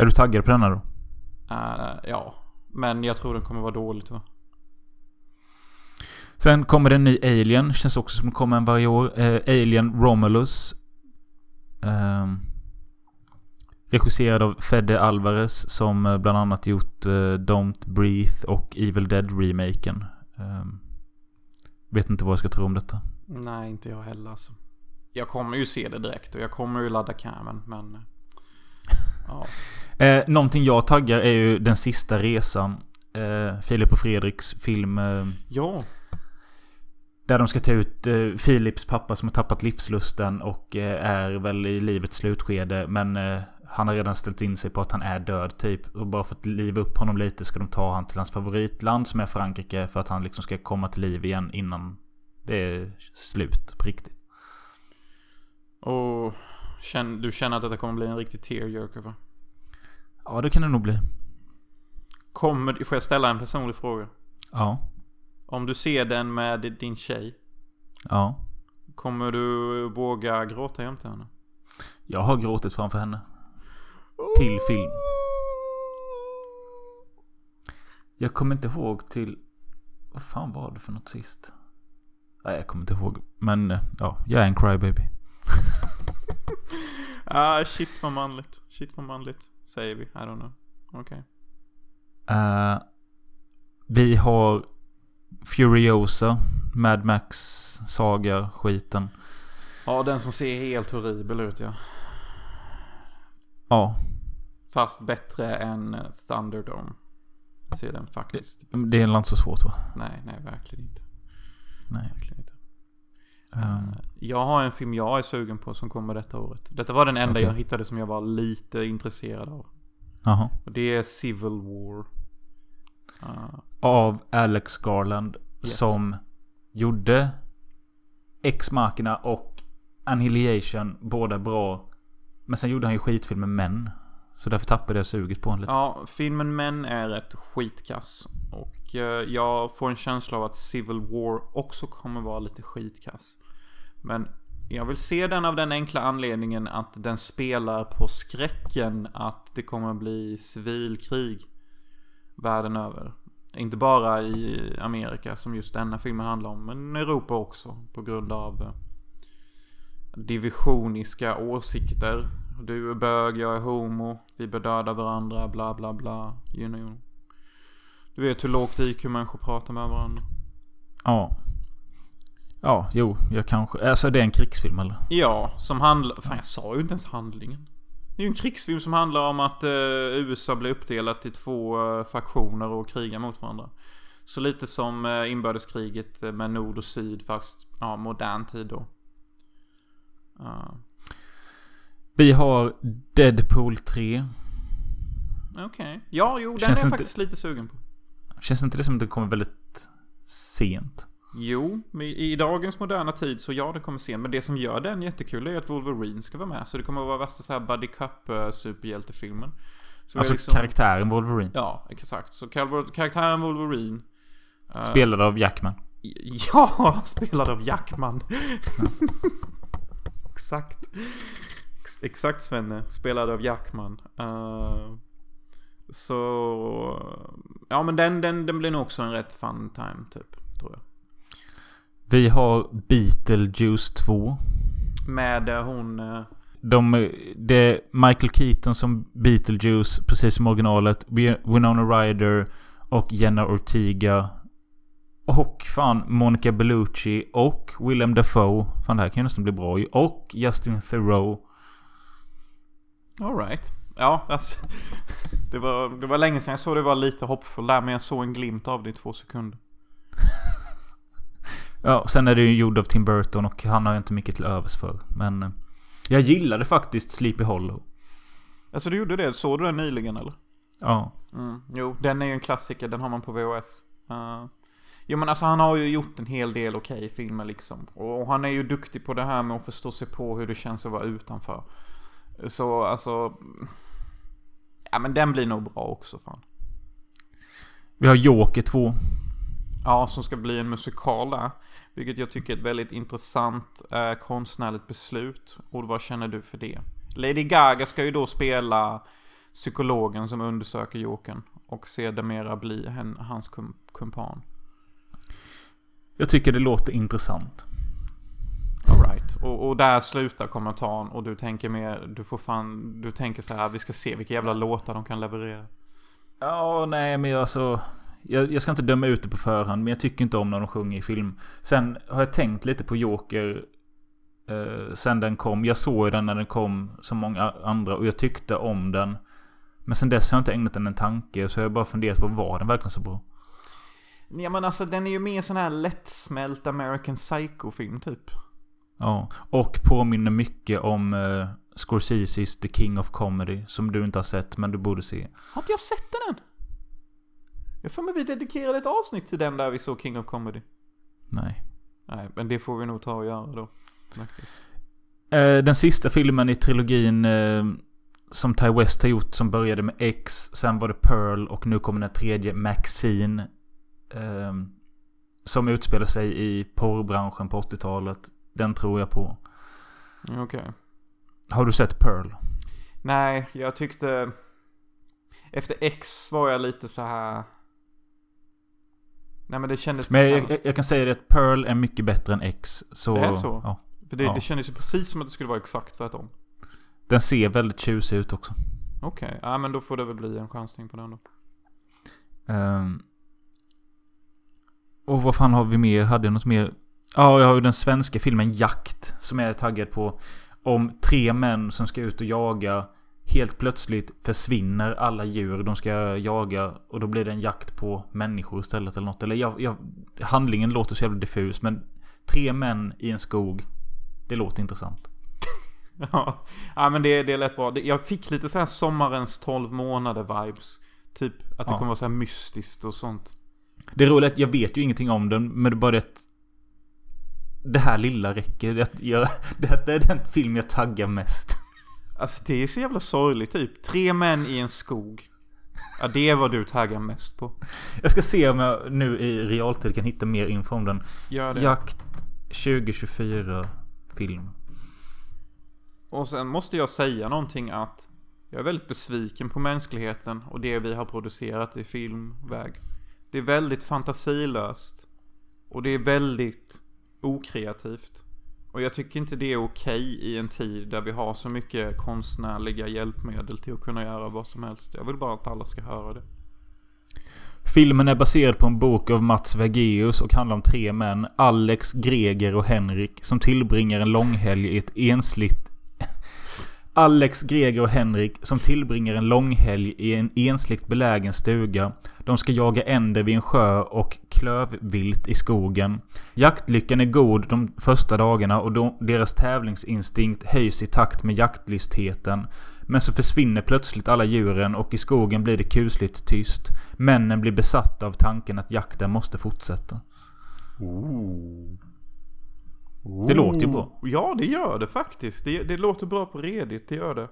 A: Är du taggad på denna då?
B: Eh, ja. Men jag tror den kommer vara dåligt va?
A: Sen kommer det en ny Alien. Känns också som det kommer en varje år. Eh, Alien Romulus. Ehm, regisserad av Fede Alvarez. Som eh, bland annat gjort eh, Don't Breathe och Evil Dead-remaken. Ehm, vet inte vad jag ska tro om detta.
B: Nej, inte jag heller alltså. Jag kommer ju se det direkt och jag kommer ju ladda camen men... eh, Ja.
A: Eh, någonting jag taggar är ju Den sista resan. Eh, Filip och Fredriks film. Eh,
B: Ja.
A: Där de ska ta ut eh, Filips pappa som har tappat livslusten och eh, är väl i livets slutskede. Men eh, han har redan ställt in sig på att han är död typ. Och bara för att liva upp honom lite ska de ta han till hans favoritland som är Frankrike. För att han liksom ska komma till liv igen innan det är slut på riktigt.
B: Och känn, du känner att detta kommer bli en riktig tearjerker va?
A: Ja, det kan det nog bli.
B: Kommer, får jag ställa en personlig fråga?
A: Ja.
B: Om du ser den med din tjej.
A: Ja.
B: Kommer du våga gråta jämte henne?
A: Jag har gråtit framför henne. Till film. Jag kommer inte ihåg till... Vad fan var det för något sist? Nej, jag kommer inte ihåg. Men eh, ja, jag är en crybaby.
B: Ah, shit vad manligt. Shit vad manligt. Säger vi. I don't know. Okej.
A: Eh, vi har Furiosa. Mad Max Saga skiten.
B: Ja, den som ser helt horribel ut ja.
A: Ja,
B: Fast bättre än Thunderdome. Ser den faktiskt.
A: det är inte så svårt va?
B: Nej, nej verkligen inte.
A: Nej.
B: Verkligen inte.
A: Ehm,
B: Jag har en film jag är sugen på som kommer detta året. Detta var den enda
A: Okej.
B: jag hittade som jag var lite intresserad av.
A: Jaha.
B: Och det är Civil War.
A: Av Alex Garland.
B: Yes.
A: Som gjorde X-Machina och Annihilation. Båda bra. Men sen gjorde han ju skitfilmer Män. Så därför tappade jag suget på honom lite.
B: ja, filmen Män är ett skitkass. Och eh, jag får en känsla av att Civil War också kommer vara lite skitkass. Men jag vill se den av den enkla anledningen att den spelar på skräcken att det kommer bli civilkrig världen över. Inte bara i Amerika som just denna filmen handlar om, men Europa också på grund av eh, divisioniska åsikter. Du är bög, jag är homo, vi bör döda varandra, bla bla bla. You know. Du vet hur lågt IQ människor pratar med varandra.
A: Ja. Ja, jo, jag kanske... Alltså det är en krigsfilm eller?
B: Ja, som handlar... Fan jag sa ju inte ens handlingen. Det är ju en krigsfilm som handlar om att eh, USA blir uppdelat i två eh, faktioner och krigar mot varandra. Så lite som eh, inbördeskriget eh, med nord och syd fast ja, modern tid då. Ja,
A: Vi har Deadpool 3.
B: Okej. Ja, jo, den
A: Känns
B: är jag
A: inte-
B: faktiskt lite sugen på.
A: Känns inte det som att det kommer väldigt sent?
B: Jo, men i dagens moderna tid så ja, den kommer sen. Men det som gör den jättekul är att Wolverine ska vara med. Så det kommer att vara värsta så här buddy cup eh, superhjältefilmen. Så
A: Alltså
B: liksom-
A: karaktären Wolverine.
B: Ja, exakt. Så kar- karaktären Wolverine. eh,
A: Spelad av Jackman.
B: Ja, spelad av Jackman. exakt. Ex- Exakt Svenne, spelad av Jackman. Eh, så... Ja men den, den, den blir nog också en rätt fun time typ, tror jag.
A: Vi har Beetlejuice 2.
B: Med eh, hon... eh,
A: De, det är Michael Keaton som Beetlejuice, precis som originalet. Wi- Winona Ryder och Jenna Ortega. Och fan Monica Bellucci och Willem Dafoe. Fan det här kan ju nästan bli bra ju. Och Justin Theroux.
B: Alright. Ja, alltså. Det var, det var länge sedan jag såg det var lite hoppfull där men jag såg en glimt av det i två sekunder.
A: Ja, sen är det ju gjord av Tim Burton och han har jag inte mycket till övers för. Men eh, jag gillade faktiskt Sleepy Hollow.
B: Alltså du gjorde det? Såg du den nyligen eller?
A: Ja.
B: Mm, jo, den är ju en klassiker. Den har man på VHS. Uh, jo, men alltså han har ju gjort en hel del okej filmer liksom. Och han är ju duktig på det här med att förstå sig på hur det känns att vara utanför. Så alltså... Ja, men den blir nog bra också fan.
A: Vi har Joker 2.
B: Ja, som ska bli en musikal där. Vilket jag tycker är ett väldigt intressant eh, konstnärligt beslut. Och vad känner du för det? Lady Gaga ska ju då spela psykologen som undersöker Jokern. Och sedermera bli hen, hans kum, kumpan.
A: Jag tycker det låter intressant.
B: Alright. Och, och där slutar kommentaren och du tänker mer, du får fan, du tänker så här, vi ska se vilka jävla låtar de kan leverera.
A: Ja, nej men alltså... Jag, jag ska inte döma ut det på förhand, men jag tycker inte om när de sjunger i film. Sen har jag tänkt lite på Joker eh, sen den kom. Jag såg den när den kom som många andra och jag tyckte om den. Men sen dess har jag inte ägnat den en tanke, så jag har bara funderat på var den verkligen så bra?
B: Ja men alltså den är ju mer sån här lättsmält American Psycho-film typ.
A: Ja, och påminner mycket om eh, Scorseses The King of Comedy. Som du inte har sett, men du borde se.
B: Har inte jag sett den än? Jag får mig vi dedikerade ett avsnitt till den där vi såg King of Comedy.
A: Nej.
B: Nej, men det får vi nog ta och göra då.
A: Eh, den sista filmen i trilogin eh, som Ty West har gjort som började med X. Sen var det Pearl och nu kommer den tredje Maxine. Eh, som utspelar sig i porrbranschen på 80-talet. Den tror jag på.
B: Okej.
A: Har du sett Pearl?
B: Nej, jag tyckte... Efter X var jag lite så här... Nej men det kändes...
A: Men jag, jag, jag kan säga det att Pearl är mycket bättre än X. Så,
B: Det är så?
A: Ja.
B: För det,
A: ja.
B: det kändes ju precis som att det skulle vara exakt tvärtom.
A: Den ser väldigt tjusig ut också.
B: Okej, ja men då får det väl bli en chansning på den då.
A: Ehm. och vad fan har vi mer? Hade jag något mer? Ja, jag har ju den svenska filmen Jakt. Som jag är taggad på. Om tre män som ska ut och jaga. Helt plötsligt försvinner alla djur de ska jaga. Och då blir det en jakt på människor istället eller något. Eller jag, jag, handlingen låter så jävla diffus. Men tre män i en skog. Det låter intressant.
B: Ja, ja men det, det är lätt bra. Det- Jag fick lite så här sommarens 12 månader vibes. Typ att det
A: Ja.
B: kommer vara så här mystiskt och sånt.
A: Det är roligt, jag vet ju ingenting om den. Men det är bara det att det här lilla räcker. Det, jag, det är den film jag taggar mest.
B: Alltså det är så jävla sorgligt typ. Tre män i en skog. Ja det är vad du taggar mest på.
A: Jag ska se om jag nu i realtid kan hitta mer info om den.
B: Gör det.
A: Jakt 2024 film.
B: Och sen måste jag säga någonting att jag är väldigt besviken på mänskligheten och det vi har producerat i filmväg. Det är väldigt fantasilöst. Och det är väldigt okreativt. Och jag tycker inte det är okej i en tid där vi har så mycket konstnärliga hjälpmedel till att kunna göra vad som helst. Jag vill bara att alla ska höra det.
A: Filmen är baserad på en bok av Mats Vergeus och handlar om tre män. Alex, Greger och Henrik. Som tillbringar en långhelg i ett ensligt... Alex, Greger och Henrik som tillbringar en långhelg i en ensligt belägen stuga. De ska jaga änder vid en sjö och klövvilt i skogen. Jaktlyckan är god de första dagarna och de, deras tävlingsinstinkt höjs i takt med jaktlystheten. Men så försvinner plötsligt alla djuren och i skogen blir det kusligt tyst. Männen blir besatta av tanken att jakten måste fortsätta. Det låter ju bra.
B: Ja, det gör det faktiskt. Det, det låter bra på Reddit, det gör det.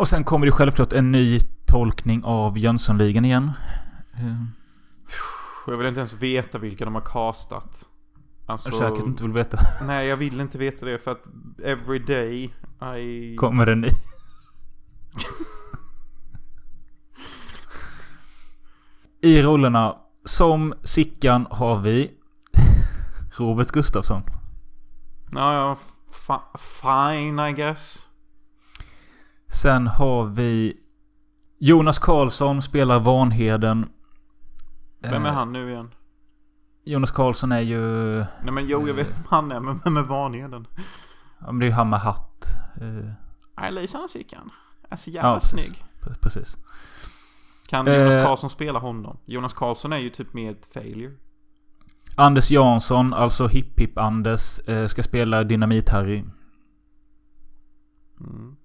A: Och sen kommer det självklart en ny tolkning av Jönssonligan igen. Eh,
B: Jag vill inte ens veta vilka de har castat. Alltså,
A: Säkert inte vill veta.
B: Nej, jag vill inte veta det för att every day I...
A: Kommer en ny. I rollerna som Sickan har vi Robert Gustafsson.
B: Ja, ja. Fine I guess.
A: Sen har vi Jonas Karlsson spelar Vanheden.
B: Vem är
A: Eh,
B: han nu igen?
A: Jonas Karlsson är ju...
B: Nej men jo, jag vet vem han är, men vem är vanheden?
A: Ja men det är ju han med hatt. Eh,
B: Nej, Lisa Sickan. Alltså jävla
A: Ja, precis.
B: snygg.
A: pre- precis.
B: Kan Jonas
A: Eh.
B: Karlsson spela honom? Jonas Karlsson är ju typ med ett failure.
A: Anders Jansson, alltså Hipp Hipp Anders, eh, ska spela Dynamit-Harry.
B: Mm.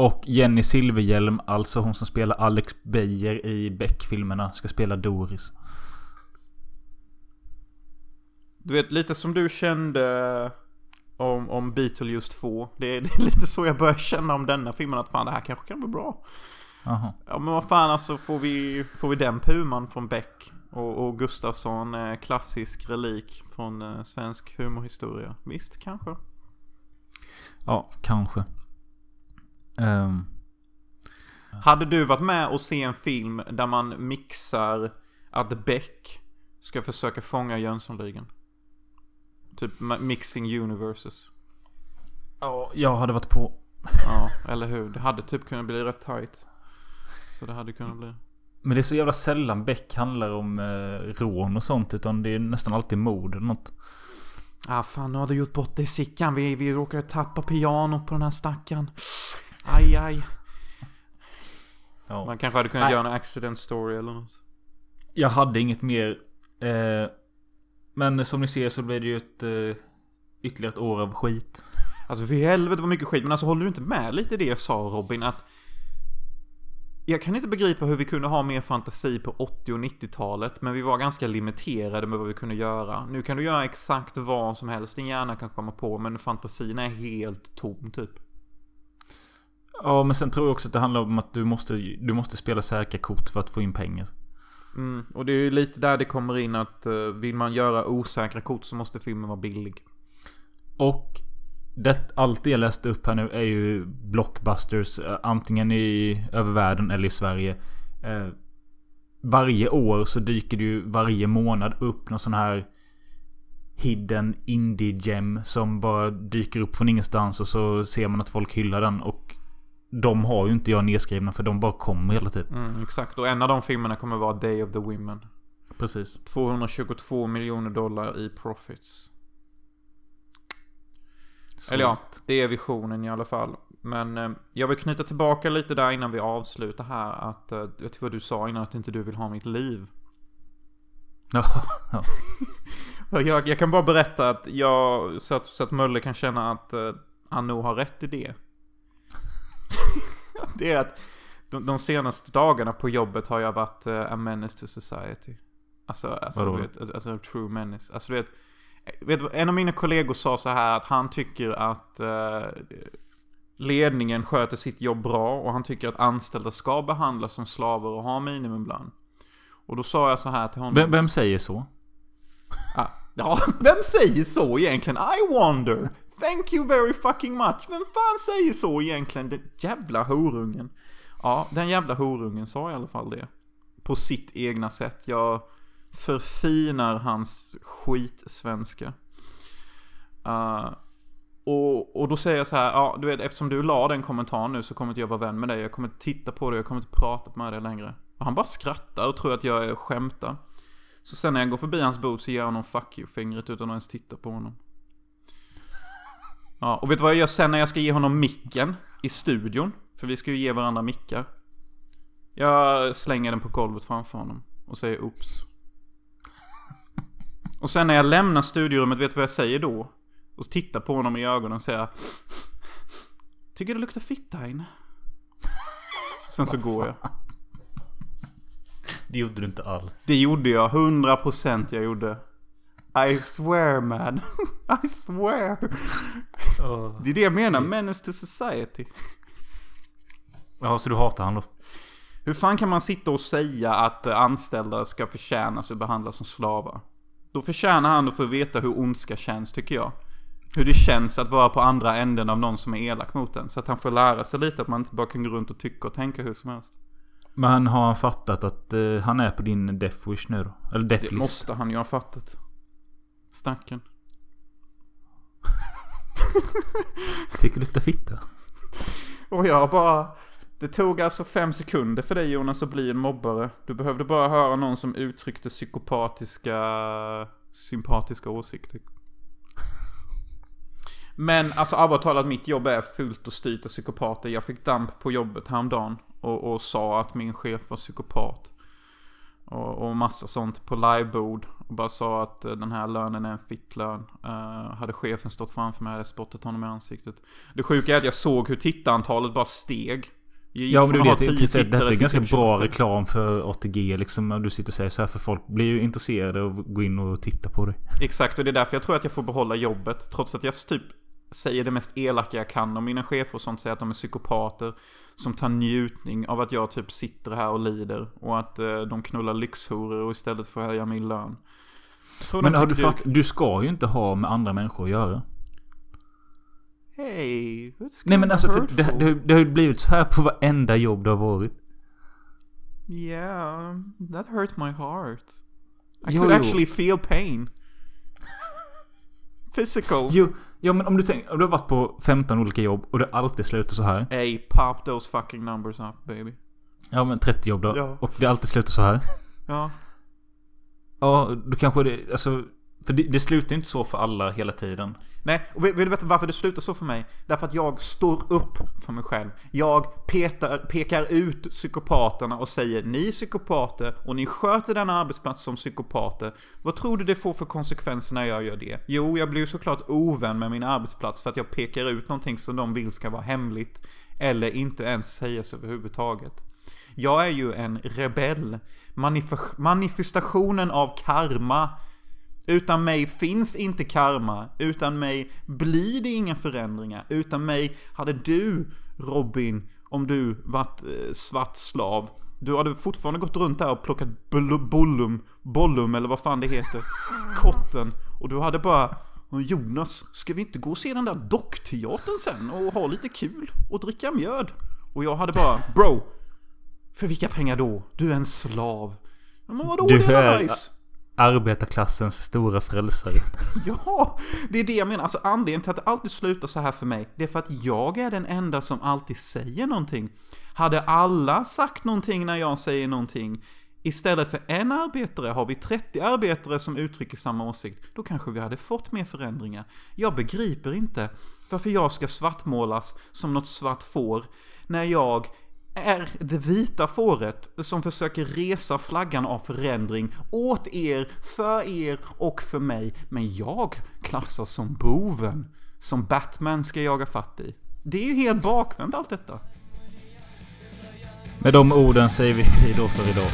A: Och Jenny Silverhjelm, alltså hon som spelar Alex Beijer i Beck-filmerna, ska spela Doris.
B: Du vet, lite som du kände om, om Beetlejuice 2. Det är, det är lite så jag börjar känna om denna filmen. Att fan, det här kanske kan bli bra.
A: Jaha.
B: Ja men vad fan alltså, får vi, får vi den puman från Beck och, och Gustafsson, eh, klassisk relik från eh, svensk humorhistoria. Visst, kanske.
A: Ja, kanske. Ehm,
B: Hade du varit med och se en film där man mixar att Beck ska försöka fånga Jönssonligan? Typ mixing universes.
A: Ja, jag hade varit på.
B: Ja, eller hur? Det hade typ kunnat bli rätt tight. Så det hade kunnat bli.
A: Men det är så jävla sällan Beck handlar om eh, rån och sånt. Utan det är nästan alltid mord eller något.
B: Ah fan, nu har du gjort bort dig Sickan. Vi, vi råkade tappa pianot på den här stackaren. Aj, aj.
A: Ja.
B: Man kanske hade kunnat
A: Nej.
B: göra en accident story eller något.
A: Jag hade inget mer. Eh, men som ni ser så blir det ju ett eh, ytterligare ett år av skit.
B: Alltså för helvete vad mycket skit. Men alltså håller du inte med lite i det jag sa Robin? Att jag kan inte begripa hur vi kunde ha mer fantasi på 80 och 90-talet. Men vi var ganska limiterade med vad vi kunde göra. Nu kan du göra exakt vad som helst din hjärna kan komma på. Men fantasin är helt tom typ.
A: Ja, men sen tror jag också att det handlar om att du måste, du måste spela säkra kort för att få in pengar.
B: Mm, och det är ju lite där det kommer in att uh, vill man göra osäkra kort så måste filmen vara billig.
A: Och det, allt det jag läste upp här nu är ju blockbusters. eh, Antingen i över världen eller i Sverige. Eh, varje år så dyker det ju varje månad upp någon sån här hidden indie gem som bara dyker upp från ingenstans och så ser man att folk hyllar den och de har ju inte jag nedskrivna för de bara kommer hela tiden.
B: Mm, exakt. Och en av de filmerna kommer vara Day of the Women.
A: Precis.
B: 222 miljoner dollar i profits.
A: Så
B: Eller ja, det är visionen i alla fall. Men eh, jag vill knyta tillbaka lite där innan vi avslutar här. Att, eh, jag tycker vad du sa innan att inte du vill ha mitt liv.
A: Ja,
B: Jag, jag kan bara berätta att jag, så att, så att Mölle kan känna att eh, han nog har rätt i det. det är att de, de senaste dagarna på jobbet har jag varit uh, a menace to society. Alltså, alltså,
A: Vadå?
B: vet, alltså true menace. Alltså, du vet, vet, en av mina kollegor sa så här att han tycker att eh, ledningen sköter sitt jobb bra och han tycker att anställda ska behandlas som slavar och ha minimumlön. Och då sa jag så här till honom.
A: Vem, vem säger så?
B: Ah, ja, vem säger så egentligen? I wonder. Thank you very fucking much. Vem fan säger så egentligen? Den jävla horungen. Ja, den jävla horungen sa i alla fall det. På sitt egna sätt. Jag förfinar hans skitsvenska. Uh, och, och då säger jag så här, ja du vet eftersom du la den kommentaren nu så kommer inte jag vara vän med dig. Jag kommer inte titta på dig, jag kommer inte prata med dig längre. Och han bara skrattar och tror att jag är skämtar. Så sen när jag går förbi hans bord så ger jag honom fuck you-fingret utan att ens titta på honom. Ja, och vet du vad jag gör sen när jag ska ge honom micken i studion? För vi ska ju ge varandra mickar. Jag slänger den på golvet framför honom och säger oops. Och sen när jag lämnar studiorummet, vet du vad jag säger då? Och tittar på honom i ögonen och säger Tycker det luktar fitta här inne? Sen så går jag.
A: Det gjorde du inte alls.
B: Det gjorde jag, 100% jag gjorde. I swear man. I swear. Det är det jag menar, menace to society.
A: Ja, så du hatar han då?
B: Hur fan kan man sitta och säga att anställda ska förtjänas och behandlas som slavar? Då förtjänar han att få veta hur ondska känns, tycker jag. Hur det känns att vara på andra änden av någon som är elak mot en. Så att han får lära sig lite att man inte bara kan gå runt och tycka och tänka hur som helst.
A: Men har han fattat att eh, han är på din death wish nu då? Eller death
B: Det
A: list?
B: måste han ju ha fattat. Stacken.
A: Tycker det luktar fitta?
B: Och jag bara... Det tog alltså fem sekunder för dig Jonas att bli en mobbare. Du behövde bara höra någon som uttryckte psykopatiska, sympatiska åsikter. Men alltså allvarligt talat, mitt jobb är fullt och styrt av psykopater. Jag fick damp på jobbet häromdagen och, och sa att min chef var psykopat. Och, och massa sånt på livebord. Och bara sa att eh, den här lönen är en fittlön. Uh, hade chefen stått framför mig hade jag spottat honom i ansiktet. Det sjuka är att jag såg hur tittarantalet bara steg.
A: Ja men du vet,
B: 10
A: det, det,
B: tittare
A: det är ganska
B: typ
A: bra
B: 25.
A: reklam för ATG liksom. Om du sitter och säger så här för folk blir ju intresserade och går in och tittar på dig.
B: Exakt, och det är därför jag tror att jag får behålla jobbet. Trots att jag typ säger det mest elaka jag kan om mina chefer och sånt. Säger att de är psykopater. Som tar njutning av att jag typ sitter här och lider. Och att eh, de knullar lyxhoror och istället får höja min lön.
A: Men har du
B: tycker det-
A: fatt, du ska ju inte ha med andra människor att göra.
B: Hey,
A: Nej men alltså för det, det, det har ju blivit så här på varenda jobb det har varit.
B: Yeah, that hurt my heart. I
A: Jo,
B: could
A: jo.
B: actually feel pain. Physical.
A: Jo, ja men om du tänker, om du har varit på 15 olika jobb och det alltid slutar så här.
B: Hey, pop those fucking numbers up baby.
A: Ja men 30 jobb då.
B: Ja.
A: Och det alltid slutar så här.
B: Ja.
A: Ja, då kanske det, alltså. För det, det slutar ju inte så för alla hela tiden.
B: Nej, och vill vill du veta varför det slutar så för mig? Därför att jag står upp för mig själv. Jag petar, pekar ut psykopaterna och säger ni är psykopater och ni sköter denna arbetsplats som psykopater. Vad tror du det får för konsekvenser när jag gör det? Jo, jag blir ju såklart ovän med min arbetsplats för att jag pekar ut någonting som de vill ska vara hemligt. Eller inte ens sägas överhuvudtaget. Jag är ju en rebell. Manif- manifestationen av karma. Utan mig finns inte karma. Utan mig blir det inga förändringar. Utan mig hade du, Robin, om du varit eh, svart slav. Du hade fortfarande gått runt där och plockat bollum, bollum eller vad fan det heter. Kotten. Och du hade bara "Och Jonas, ska vi inte gå och se den där dockteatern sen och ha lite kul och dricka mjöd? Och jag hade bara, bro, för vilka pengar då? Du är en slav. Men vadå,
A: Du
B: det är
A: är-
B: nice?
A: Arbetarklassens stora frälsare.
B: Ja, det är det jag menar. Alltså anledningen till att det alltid slutar så här för mig, det är för att jag är den enda som alltid säger någonting. Hade alla sagt någonting när jag säger någonting, istället för en arbetare har vi 30 arbetare som uttrycker samma åsikt, då kanske vi hade fått mer förändringar. Jag begriper inte varför jag ska svartmålas som något svart får, när jag är det vita fåret som försöker resa flaggan av förändring åt er, för er och för mig. Men jag klassas som boven, som Batman ska jaga fatt i. Det är ju helt bakvänt allt detta.
A: Med de orden säger vi hej då för idag.